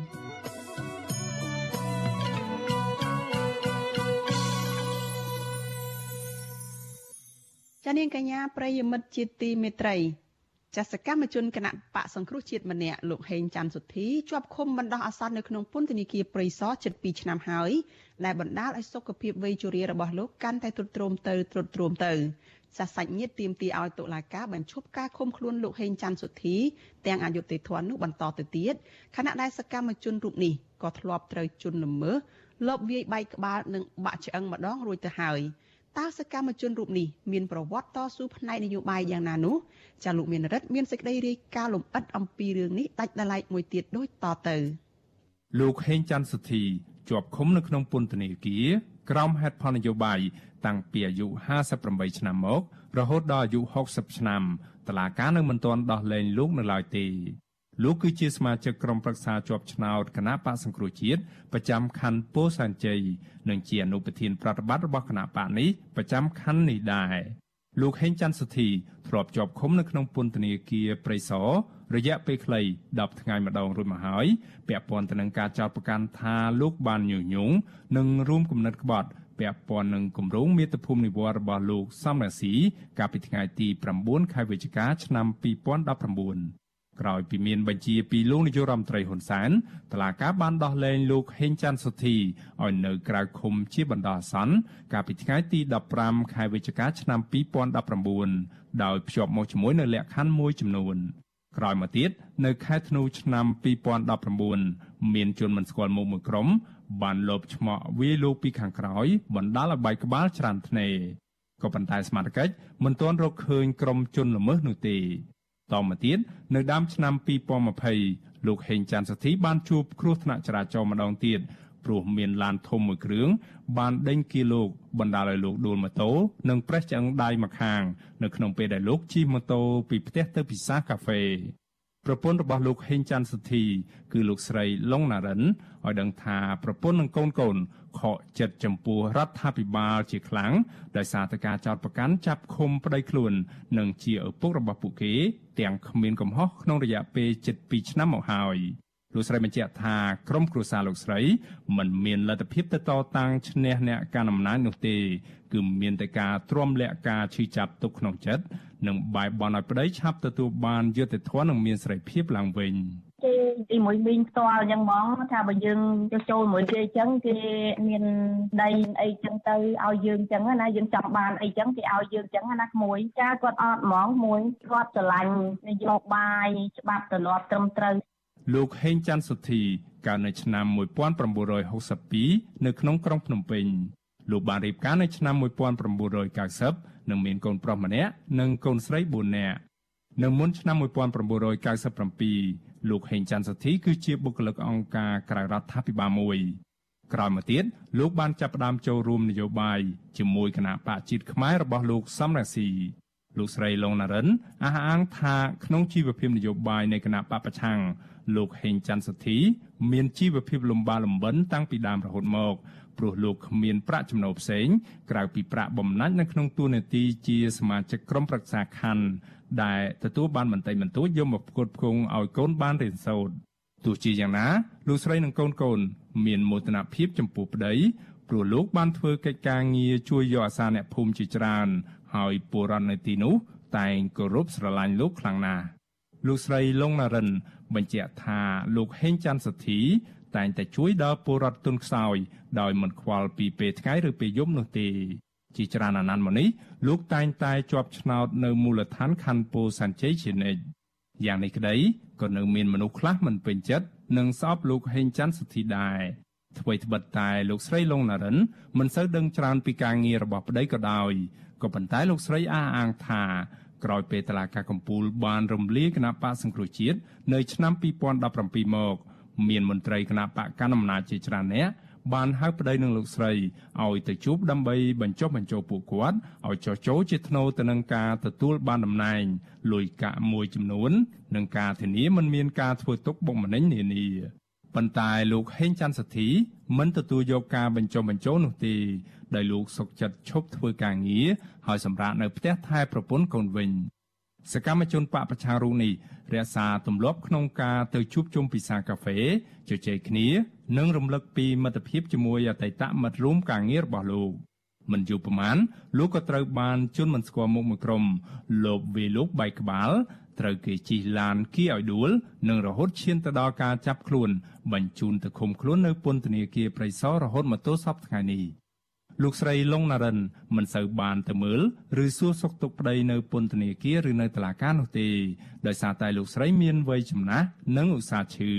ចានាងកញ្ញាប្រិយមិត្តជាទីមេត្រី ចាសកម្មជនគណៈបកសង្គ្រោះជាតិម្នាក់លោកហេងច័ន្ទសុធីជាប់ឃុំបណ្ដោះអាសន្ននៅក្នុងពន្ធនាគារព្រៃសរជិត2ឆ្នាំហើយដែលបណ្ដាលឲ្យសុខភាពវ័យជរារបស់លោកកាន់តែទ្រុឌទ្រោមទៅទ្រុឌទ្រោមទៅសាសាច់ញាតិទាមទារឲ្យតុលាការបញ្ឈប់ការឃុំខ្លួនលោកហេងច័ន្ទសុធីទាំងអយុធធននោះបន្តទៅទៀតខណៈដែលសកម្មជនរូបនេះក៏ធ្លាប់ត្រូវជន់ល្មើសលបវាយបែកក្បាលនិងបាក់ឆ្អឹងម្ដងរួចទៅហើយ។ តើសកម្មជនរូបនេះមានប្រវត្តិតស៊ូផ្នែកនយោបាយយ៉ាងណានោះចាលោកមានរិទ្ធមានសេចក្តីរាយការណ៍លម្អិតអំពីរឿងនេះដាច់ដライមួយទៀតដូចតទៅលោកហេងច័ន្ទសុធីជាប់ឃុំនៅក្នុងពន្ធនាគារក្រោមហេតុផលនយោបាយតាំងពីអាយុ58ឆ្នាំមក រហូតដល់អាយុ60ឆ្នាំតឡាការនៅមិនទាន់ដោះលែងលោកនៅឡើយទេ លោកគឺជាសមាជិកក្រុមប្រឹក្សាជាប់ឆ្នោតគណៈបកសង្គ្រោះជាតិប្រចាំខណ្ឌពោធិ៍សែនជ័យនិងជាអនុប្រធានប្រតិបត្តិរបស់គណៈបកនេះប្រចាំខណ្ឌនេះដែរលោកហេងច័ន្ទសុធីធ្លាប់ជាប់ឃុំនៅក្នុងពន្ធនាគារព្រៃសររយៈពេលខ្លី10ថ្ងៃម្ដងរួចមកហើយពាក់ព័ន្ធទៅនឹងការចោទប្រកាន់ថាលោកបានញុះញង់និងរួមគំនិតក្បត់ពាក់ព័ន្ធនឹងគម្រោងមាតុភូមិនិវត្តរបស់លោកសំរាស៊ីកាលពីថ្ងៃទី9ខែវិច្ឆិកាឆ្នាំ2019 ក្រោយពីមានបញ្ជាពីលោកនាយករដ្ឋមន្ត្រីហ៊ុនសែនតឡាកាបានដោះលែងលោកហេងច័ន្ទសុធីឲ្យនៅក្រៅឃុំជាបណ្ដោះអាសន្នកាលពីថ្ងៃទី15ខែវិច្ឆិកាឆ្នាំ2019ដោយភ្ជាប់មកជាមួយនៅលក្ខខណ្ឌមួយចំនួនក្រោយមកទៀតនៅខែធ្នូឆ្នាំ2019មានជនមិនស្គាល់មុខមួយក្រុមបានលបឆ្មក់វាយលោកពីខាងក្រោយបណ្ដាលឲ្យបែកក្បាលច្រានភ្នែក៏ប៉ុន្តែស្មារតីមិនទាន់រកឃើញក្រុមជនល្មើសនោះទេ តមកទៀតនៅដើមឆ្នាំ2020លោកហេងច័ន្ទសធីបានជួបគ្រោះថ្នាក់ចរាចរណ៍ម្ដងទៀតព្រោះមានឡានធំមួយគ្រឿងបានដេញគីលោកបណ្ដាលឲ្យលោកដួលម៉ូតូនិងប្រេះឆ្អឹងដៃម្ខាង នៅក្នុងពេលដែលលោកជិះម៉ូតូពីផ្ទះទៅពិសាកាហ្វេ ប្រពន្ធរបស់លោកហេងច័ន្ទសុធី គឺលោកស្រីឡុងណារិនឲ្យដឹងថាប្រពន្ធនិងកូនកូនខកចិត្តចំពោះរដ្ឋាភិបាលជាខ្លាំងដោយសារតែការចោទប្រកាន់ចាប់ឃុំប្តីខ្លួន និងជាឪពុករបស់ពួកគេ ទាំងគ្មានកំហុសក្នុងរយៈពេល7ឆ្នាំមកហើយលោកស្រីបញ្ជាក់ថាក្រុមគ្រួសារលោកស្រីមិនមានលទ្ធភាពទៅតតាំងឈ្នះអ្នកកាន់អំណាចនោះទេ គឺមានតែការទ្រាំលាក់ការឈឺចាប់ទុកក្នុងចិត្ត និងបែបបន់ឲ្យប្តីឆាប់ទទួលបានយុត្តិធម៌និងមានសេរីភាពឡើងវិញគេទីមួយមីងផ្ទាល់អញ្ចឹងហ្មងថាបើយើងទៅចូលមួយគេអញ្ចឹងគេមានដីអីអញ្ចឹងទៅឲ្យយើងអញ្ចឹងណាយើងចង់បានអីអញ្ចឹងគេឲ្យយើងអញ្ចឹងណាក្មួយចាគាត់អត់ហ្មងមួយគាត់ស្រឡាញ់នយោបាយច្បាប់ទម្លាប់ត្រឹមត្រូវលោកហេងច័ន្ទសុធីកើតនៅឆ្នាំ1962នៅក្នុងក្រុងភ្នំពេញលោកបានរៀបការនៅឆ្នាំ1990 និងមានកូនប្រុសម្នាក់និងកូនស្រី4នាក់នៅមុនឆ្នាំ1997លោកហេងច័ន្ទសធីគឺជាបុគ្គលិកអង្គការក្រៅរដ្ឋាភិបាលមួយក្រោយមកទៀតលោកបានចាប់ផ្ដើមចូលរួមនយោបាយជាមួយគណៈបកជាតិខ្មែររបស់លោកសំរាស៊ីលោកស្រីឡុងណារិនអះអាងថាក្នុងជីវភាពនយោបាយនៃគណៈបកប្រឆាំងលោកហេងច័ន្ទសធី មានជីវភាពលំបាកលំបិនតាំងពីដើមរហូតមក ព្រោះលោកគ្មានប្រាក់ចំណូលផ្សេងក្រៅពីប្រាក់បំណាច់នៅក្នុងតួនាទីជាសមាជិកក្រុមប្រឹក្សាខណ្ឌដែលទទួលបានបន្តិចបន្តួចយកមកផ្គត់ផ្គង់ឲ្យកូនបានរៀនសូត្រទោះជាយ៉ាងណាលោកស្រីនិងកូនកូន មានមោទនភាពចំពោះប្តីព្រោះលោកបានធ្វើកិច្ចការងារជួយយកអាសាអ្នកភូមិជាច្រើន ហើយពលរដ្ឋនៅទីនោះតែងគោរពស្រឡាញ់លោកខ្លាំងណាស់លោកស្រីលងណារិន បញ្ជាក់ថាលោកហេងច័ន្ទសទ្ធី តែងតែជួយដល់ពលរដ្ឋទុនខ្សោយដោយមិនខ្វល់ពីពេលថ្ងៃឬពេលយប់នោះទេជាច្រើនអាណត្តិមកនេះលោកតែងតែជាប់ឆ្នោតនៅមូលដ្ឋានខណ្ឌពោធិ៍សែនជ័យជានិច្ចយ៉ាងនេះក្តីក៏នៅមានមនុស្សខ្លះមិនពេញចិត្តនឹងស្អប់លោកហេងច័ន្ទសុធីដែរអ្វីត្បិតតែលោកស្រីលងណារិនមិនសូវដឹងច្រើនពីការងាររបស់ប្តីក៏ដោយក៏ប៉ុន្តែលោកស្រីអះអាងថាក្រោយពេលតឡាការកម្ពុជាបានរំលាយគណៈបកសង្គ្រោះជាតិនៅឆ្នាំ2017មក មានមន្ត្រីគណៈបកកណ្ដាលអំណាចជាច្រើនអ្នកបានហៅប្តីនឹងលោកស្រីឲ្យទៅជួបដើម្បីបញ្ចុះបញ្ចូលពួកគាត់ឲ្យចោះចូលជាថ្នូរទៅនឹងការទទួលបានតំណែងលុយកាក់មួយចំនួននិងការធានាមិនមានការធ្វើទុកបុកម្នេញនានាប៉ុន្តែលោកហេងច័ន្ទសទ្ធីមិនទទួលយកការបញ្ចុះបញ្ចូលនោះទេដោយលោកសុកចិត្តឈប់ធ្វើការងារហើយសម្រាប់នៅផ្ទះថែប្រពន្ធកូនវិញ សកម្មជនបកប្រឆាំងរូបនេះរក្សាទម្លាប់ក្នុងការទៅជួបជុំពិសាកាហ្វេជជែកគ្នា និងរំលឹកពីមិត្តភាពជាមួយអតីតមិត្តរួមការងាររបស់លោកមិនយូរប៉ុន្មានលោកក៏ត្រូវបានជន់មិនស្គាល់មុខមួយក្រុមលោកវាលោកបែកក្បាលត្រូវគេជិះឡានគីឲ្យដួលនិងរហូតឈានទៅដល់ការចាប់ខ្លួន បញ្ជូនទៅឃុំខ្លួននៅពន្ធនាគារព្រៃសររហូតមកទល់សប្តាហ៍នេះ លោកស្រីឡុងណារិនមិនសូវបានទៅមើលឬសួរសុខទុក្ខប្តីនៅពន្ធនាគារឬនៅតុលាការនោះទេដោយសារតែលោកស្រីមានវ័យចំណាស់និងឧស្សាហ៍ឈឺ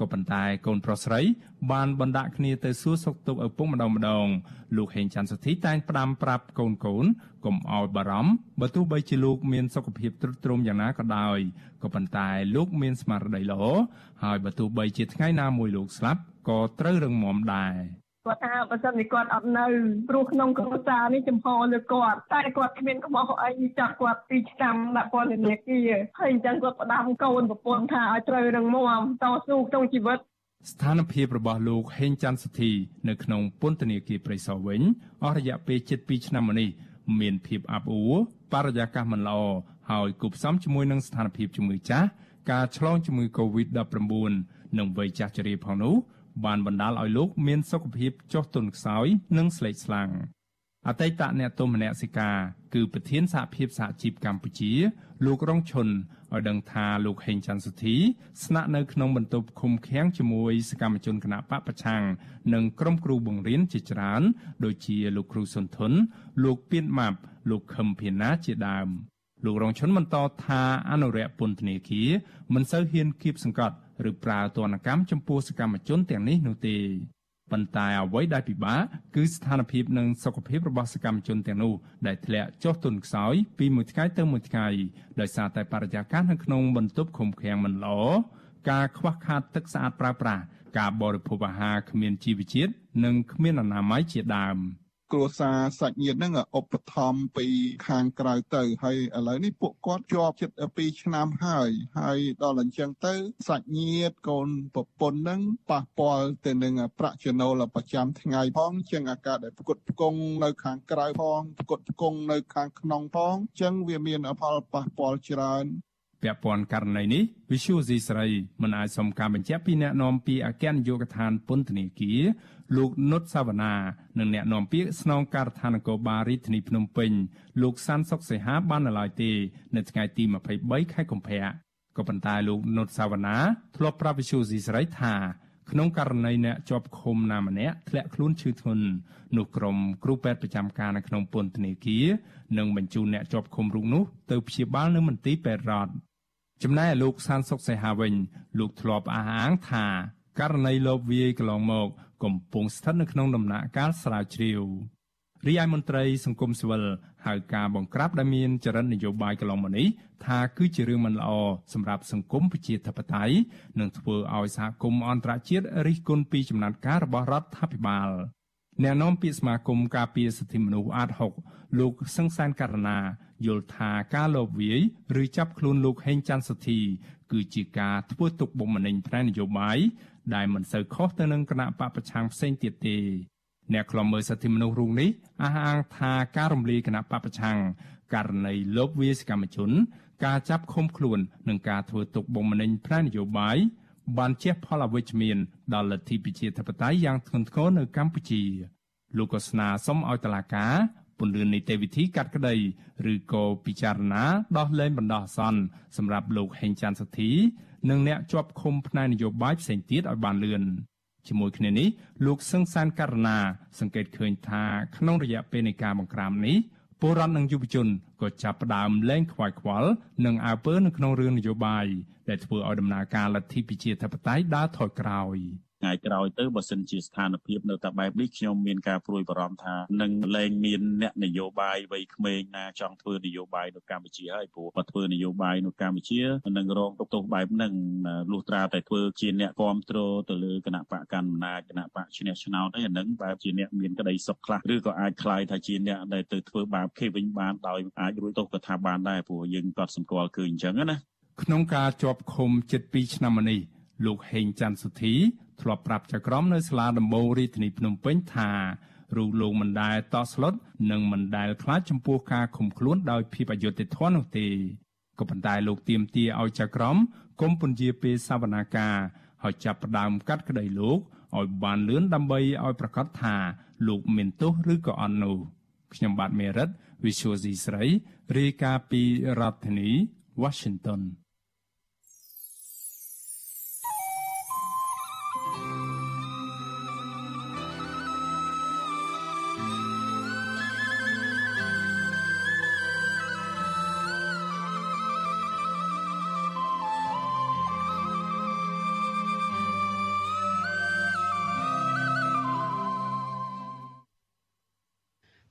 ក៏ប៉ុន្តែកូនប្រុសស្រី បានបណ្ដាក់គ្នាទៅសួរសុខទុក្ខឪពុកម្ដងម្ដងលោកហេងច័ន្ទសុធីតែងផ្ដាំប្រាប់កូនកូនកុំឲ្យបារម្ភបើទោះបីជាលោកមានសុខភាពទ្រុឌទ្រោមយ៉ាងណាក៏ដោយក៏ប៉ុន្តែលោកមានស្មារតីល្អហើយបើទោះបីជាថ្ងៃណាមួយលោកស្លាប់ក៏ត្រូវរឹងមាំដែរ គាត់ថាបើសិនជាគាត់អត់នៅព្រោះក្នុងគ្រួសារនេះចំហលើគាត់តែគាត់គ្មានកំហុសអីចាក់គាត់ពីឆ្នាំដាក់ពន្ធនាគារហើយអញ្ចឹងគាត់ផ្ដាំកូនប្រពន្ធថាឲ្យត្រូវរឹងមាំតស៊ូក្នុងជីវិតស្ថានភាពរបស់លោកហេងច័ន្ទសធីនៅក្នុងពន្ធនាគារព្រៃសរវិញអស់រយៈពេល7ឆ្នាំមកនេះមានភាពអាប់អួរបរិយាកាសមិនល្អហើយគប់ផ្សំជាមួយនឹងស្ថានភាពជំងឺចាស់ការឆ្លងជំងឺ Covid-19 និងវ័យចាស់ជរាផងនោះ បានបណ្ដាលឲ្យលោកមានសុខភាពចុះទន់ខ្សោយនិងស្លេកស្លាំងអតីតអ្នកទុំមនសិការគឺប្រធានសហភាពសហជីពកម្ពុជា លោករងឈុនឲ្យដឹងថាលោកហេងច័ន្ទសុធី ស្នាក់នៅក្នុងបន្ទប់ឃុំឃាំងជាមួយសកម្មជនគណបកប្រឆាំងនិងក្រុមគ្រូបង្រៀនជាច្រើន ដូចជាលោកគ្រូសុនធុនលោកពៀនម៉ាប់លោកខឹមភៀណាជាដើម លោករងឈុនបន្តថាអនុរិយពន្ធនាគារមិនសូវហ៊ានគៀបសង្កត់ឬប្រើទណ្ឌកម្មចំពោះសកម្មជនទាំងនេះនោះទេប៉ុន្តែអ្វីដែលពិបាកគឺស្ថានភាពនិងសុខភាពរបស់សកម្មជនទាំងនោះដែលធ្លាក់ចុះទន់ខ្សោយពីមួយថ្ងៃទៅមួយថ្ងៃដោយសារតែបរិយាកាសនៅក្នុងបន្ទប់ឃុំឃាំងមិនល្អការខ្វះខាតទឹកស្អាតប្រើប្រាស់ការបរិភោគអាហារគ្មានជីវជាតិនិងគ្មានអនាម័យជាដើម។ គ្រួសារសាច់ញាតិហ្នឹងឧបត្ថម្ភពីខាងក្រៅទៅហើយឥឡូវនេះពួកគាត់ជាប់ជិត2ឆ្នាំហើយហើយដល់អញ្ចឹងទៅសាច់ញាតិកូនប្រពន្ធហ្នឹងប៉ះពាល់ទៅនឹងប្រាក់ចំណូលប្រចាំថ្ងៃផងជាងអាការដែលផ្គត់ផ្គង់នៅខាងក្រៅផងផ្គត់ផ្គង់នៅខាងក្នុងផងអញ្ចឹងវាមានផលប៉ះពាល់ច្រើន ពាក់ព័ន្ធករណីនេះ Visual C ស្រីមិនអាចសុំការបញ្ជាក់ពីអ្នកនាំពាក្យអគ្គនាយកដ្ឋានពន្ធនាគារលោកនុតសាវណ្ណានិងអ្នកនាំពាក្យស្នងការដ្ឋាននគរបាលរាជធានីភ្នំពេញលោកសាន់សុកសេហាបាននៅឡើយទេនៅថ្ងៃទី23ខែកុម្ភៈក៏ប៉ុន្តែលោកនុតសាវណ្ណាធ្លាប់ប្រាប់ Visual C ស្រីថាក្នុងករណីអ្នកជាប់ឃុំណាម្នាក់ធ្លាក់ខ្លួនឈឺធ្ងន់នោះក្រុមគ្រូពេទ្យប្រចាំការនៅក្នុងពន្ធនាគារនឹងបញ្ជូនអ្នកជាប់ឃុំរូបនោះទៅព្យាបាលនៅមន្ទីរពេទ្យរដ្ឋ ចំណែកលោកសានសុកសេហាវិញលោកធ្លាប់អះអាងថាករណីលោកវាយកន្លងមក កំពុងស្ថិតនៅក្នុងដំណាក់កាលស្រាវជ្រាវរីឯមន្ត្រីសង្គមស៊ីវិលហៅការបង្ក្រាបដែលមានចរិតនយោបាយកន្លងមកនេះថាគឺជារឿងមិនល្អសម្រាប់សង្គមប្រជាធិបតេយ្យនិងធ្វើឲ្យសហគមន៍អន្តរជាតិរិះគន់ពីចំណាត់ការរបស់រដ្ឋាភិបាល អ្នកនាំពាក្យសមាគមការពារសិទ្ធិមនុស្សអាត6លោកសង្សានករណាយល់ថាការលបវាយឬចាប់ខ្លួនលោកហេងច័ន្ទសុធី គឺជាការធ្វើទុកបុកម្នេញផ្នែកនយោបាយដែលមិនសូវខុសទៅនឹងគណៈបពប្រឆាំងផ្សេងទៀតទេអ្នកខ្លំមើលសិទ្ធិមនុស្សរូបនេះអះអាងថាការរំលាយគណៈបពប្រឆាំងករណីលបវាយសកម្មជន ការចាប់ឃុំខ្លួននិងការធ្វើទុកបុកម្នេញផ្នែកនយោបាយ បានជះផលអវិជ្ជមានដល់លទ្ធិប្រជាធិបតេយ្យយ៉ាងធ្ងន់ធ្ងរនៅកម្ពុជាលោកក៏ស្នើសុំឲ្យតុលាការពន្យានីតិវិធីកាត់ក្តីឬក៏ពិចារណាដោះលែងបណ្ដោះអាសន្នសម្រាប់លោកហេងច័ន្ទសធីនិងអ្នកជាប់ឃុំផ្នែកនយោបាយផ្សេងទៀតឲ្យបានលឿនជាមួយគ្នានេះលោកសឹងសានករណាសង្កេតឃើញថាក្នុងរយៈពេលនៃការបង្ក្រាបនេះ ពលរដ្ឋនិងយុវជនក៏ចាប់ផ្ដើមលែងខ្វាយខ្វល់និងអើពើនៅក្នុងរឿងនយោបាយដែលធ្វើឲ្យដំណើរការលទ្ធិប្រជាធិបតេយ្យដើរថយក្រោយ។ ថ្ងៃក្រោយទៅបើសិនជាស្ថានភាពនៅតែបែបនេះខ្ញុំមានការព្រួយបារម្ភថានឹងលែងមានអ្នកនយោបាយវ័យក្មេងណាចង់ធ្វើនយោបាយនៅកម្ពុជាហើយព្រោះបើធ្វើនយោបាយនៅកម្ពុជានឹងរងទុកទោសបែបហ្នឹងលុះត្រាតែធ្វើជាអ្នកគ្រប់គ្រងទៅលើគណៈបកកណ្ដាលអំណាចគណៈបកឈ្នះឆ្នោតអីអាហ្នឹងបែបជាអ្នកមានក្តីសុខខ្លះឬក៏អាចคล้ายថាជាអ្នកដែលទៅធ្វើបាបគេវិញបានដោយអាចរួចទោសក៏ថាបានដែរព្រោះយើងក៏សម្គាល់ឃើញអញ្ចឹងណាក្នុងការជាប់ឃុំជិត2ឆ្នាំមកនេះ លោកហេងច័ន្ទសុធីធ្លាប់ប្រាប់ចក្រមនៅសាលាដំបងរាជធានីភ្នំពេញថារូបលោកមិនដែលតក់ស្លុតនិងមិនដែលខ្លាចចំពោះការឃុំខ្លួនដោយភាពអយុត្តិធម៌នោះទេក៏ប៉ុន្តែលោកទៀមទាឲ្យចក្រមគុំពន្យាពេលសវនាការហើយចាប់ផ្ដើមកាត់ក្តីលោកឲ្យបានលឿនដើម្បីឲ្យប្រកាសថាលោកមានទោសឬក៏អត់នោះខ្ញុំបាទមេរិត Visual C ស្រីរាយការណ៍ពីរដ្ឋធានី Washington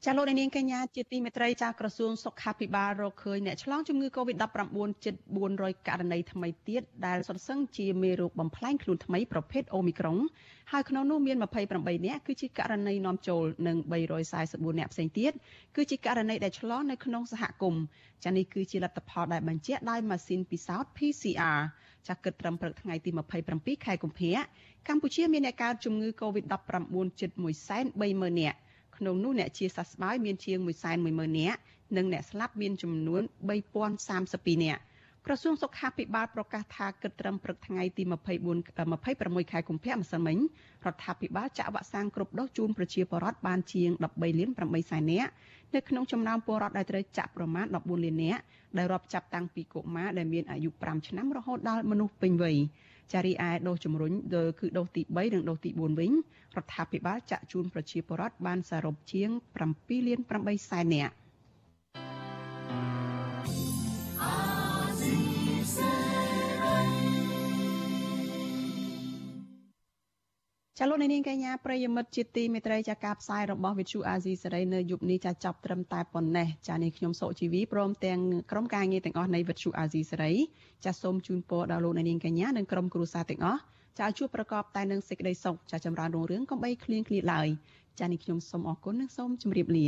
ចាលោកនាងកញ្ញាជាទីមេត្រីចាក្រសួងសុខាភិបាលរកឃើញអ្នកឆ្លងជំងឺ Covid-19 ជិត400ករណីថ្មីទៀតដែលសុទ្ធសឹងជាមេរោគបំផ្លែងខ្លួនថ្មីប្រភេទ Omicron ហើយក្នុងនោះមាន28នាក់គឺជាករណីនាំចូលនិង344នាក់ផ្សេងទៀតគឺជាករណីដែលឆ្លងនៅក្នុងសហគមន៍ចានេះគឺជាលទ្ធផលដែលបញ្ជាក់ដោយម៉ាស៊ីនពិសោធន៍ PCR ចាគិតត្រឹមព្រឹកថ្ងៃទី27ខែកុម្ភៈកម្ពុជាមានអ្នកកើតជំងឺ Covid-19 ជិត130,000នាក់ ក្នុងនោះអ្នកជាសះស្បើយមានជាង110,000នាក់និងអ្នកស្លាប់មានចំនួន3032នាក់ក្រសួងសុខាភិបាលប្រកាសថាគិតត្រឹមព្រឹកថ្ងៃទី24 26ខែកុម្ភៈម្សិលមិញរដ្ឋាភិបាលចាក់វ៉ាក់សាំងគ្រប់ដូសជូនប្រជាពលរដ្ឋបានជាង13លាន8សែននាក់នៅក្នុងចំណោមពលរដ្ឋដែលត្រូវចាក់ប្រមាណ14លាននាក់ដែលរាប់ចាប់តាំងពីកុមារដែលមានអាយុ5ឆ្នាំរហូតដល់មនុស្សពេញវ័យ ចារីឯដូសជំរុញគឺដូសទី3និងដូសទី4វិញរដ្ឋាភិបាលចាក់ជូនប្រជាពលរដ្ឋបានសរុបជាង7លាន8សែននាក់ ចាលោកនាងកញ្ញាប្រិយមិត្តជាទីមេត្រីចាការផ្សាយរបស់វិទ្យុអាស៊ីសេរីនៅយប់នេះចាចាប់ត្រឹមតែប៉ុណ្ណេះចានេះខ្ញុំសុជីវីព្រមទាំងក្រុមការងារទាំងអស់នៃវិទ្យុអាស៊ីសេរីចាសូមជូនពរដល់លោកនាងកញ្ញានិងក្រុមគ្រួសារទាំងអស់ចាជួបប្រកបតែនឹងសេចក្តីសុខចាចម្រើនរុងរឿងកុំបីឃ្លៀងឃ្លាតឡើយចានេះខ្ញុំសូមអរគុណនិងសូមជម្រាបលា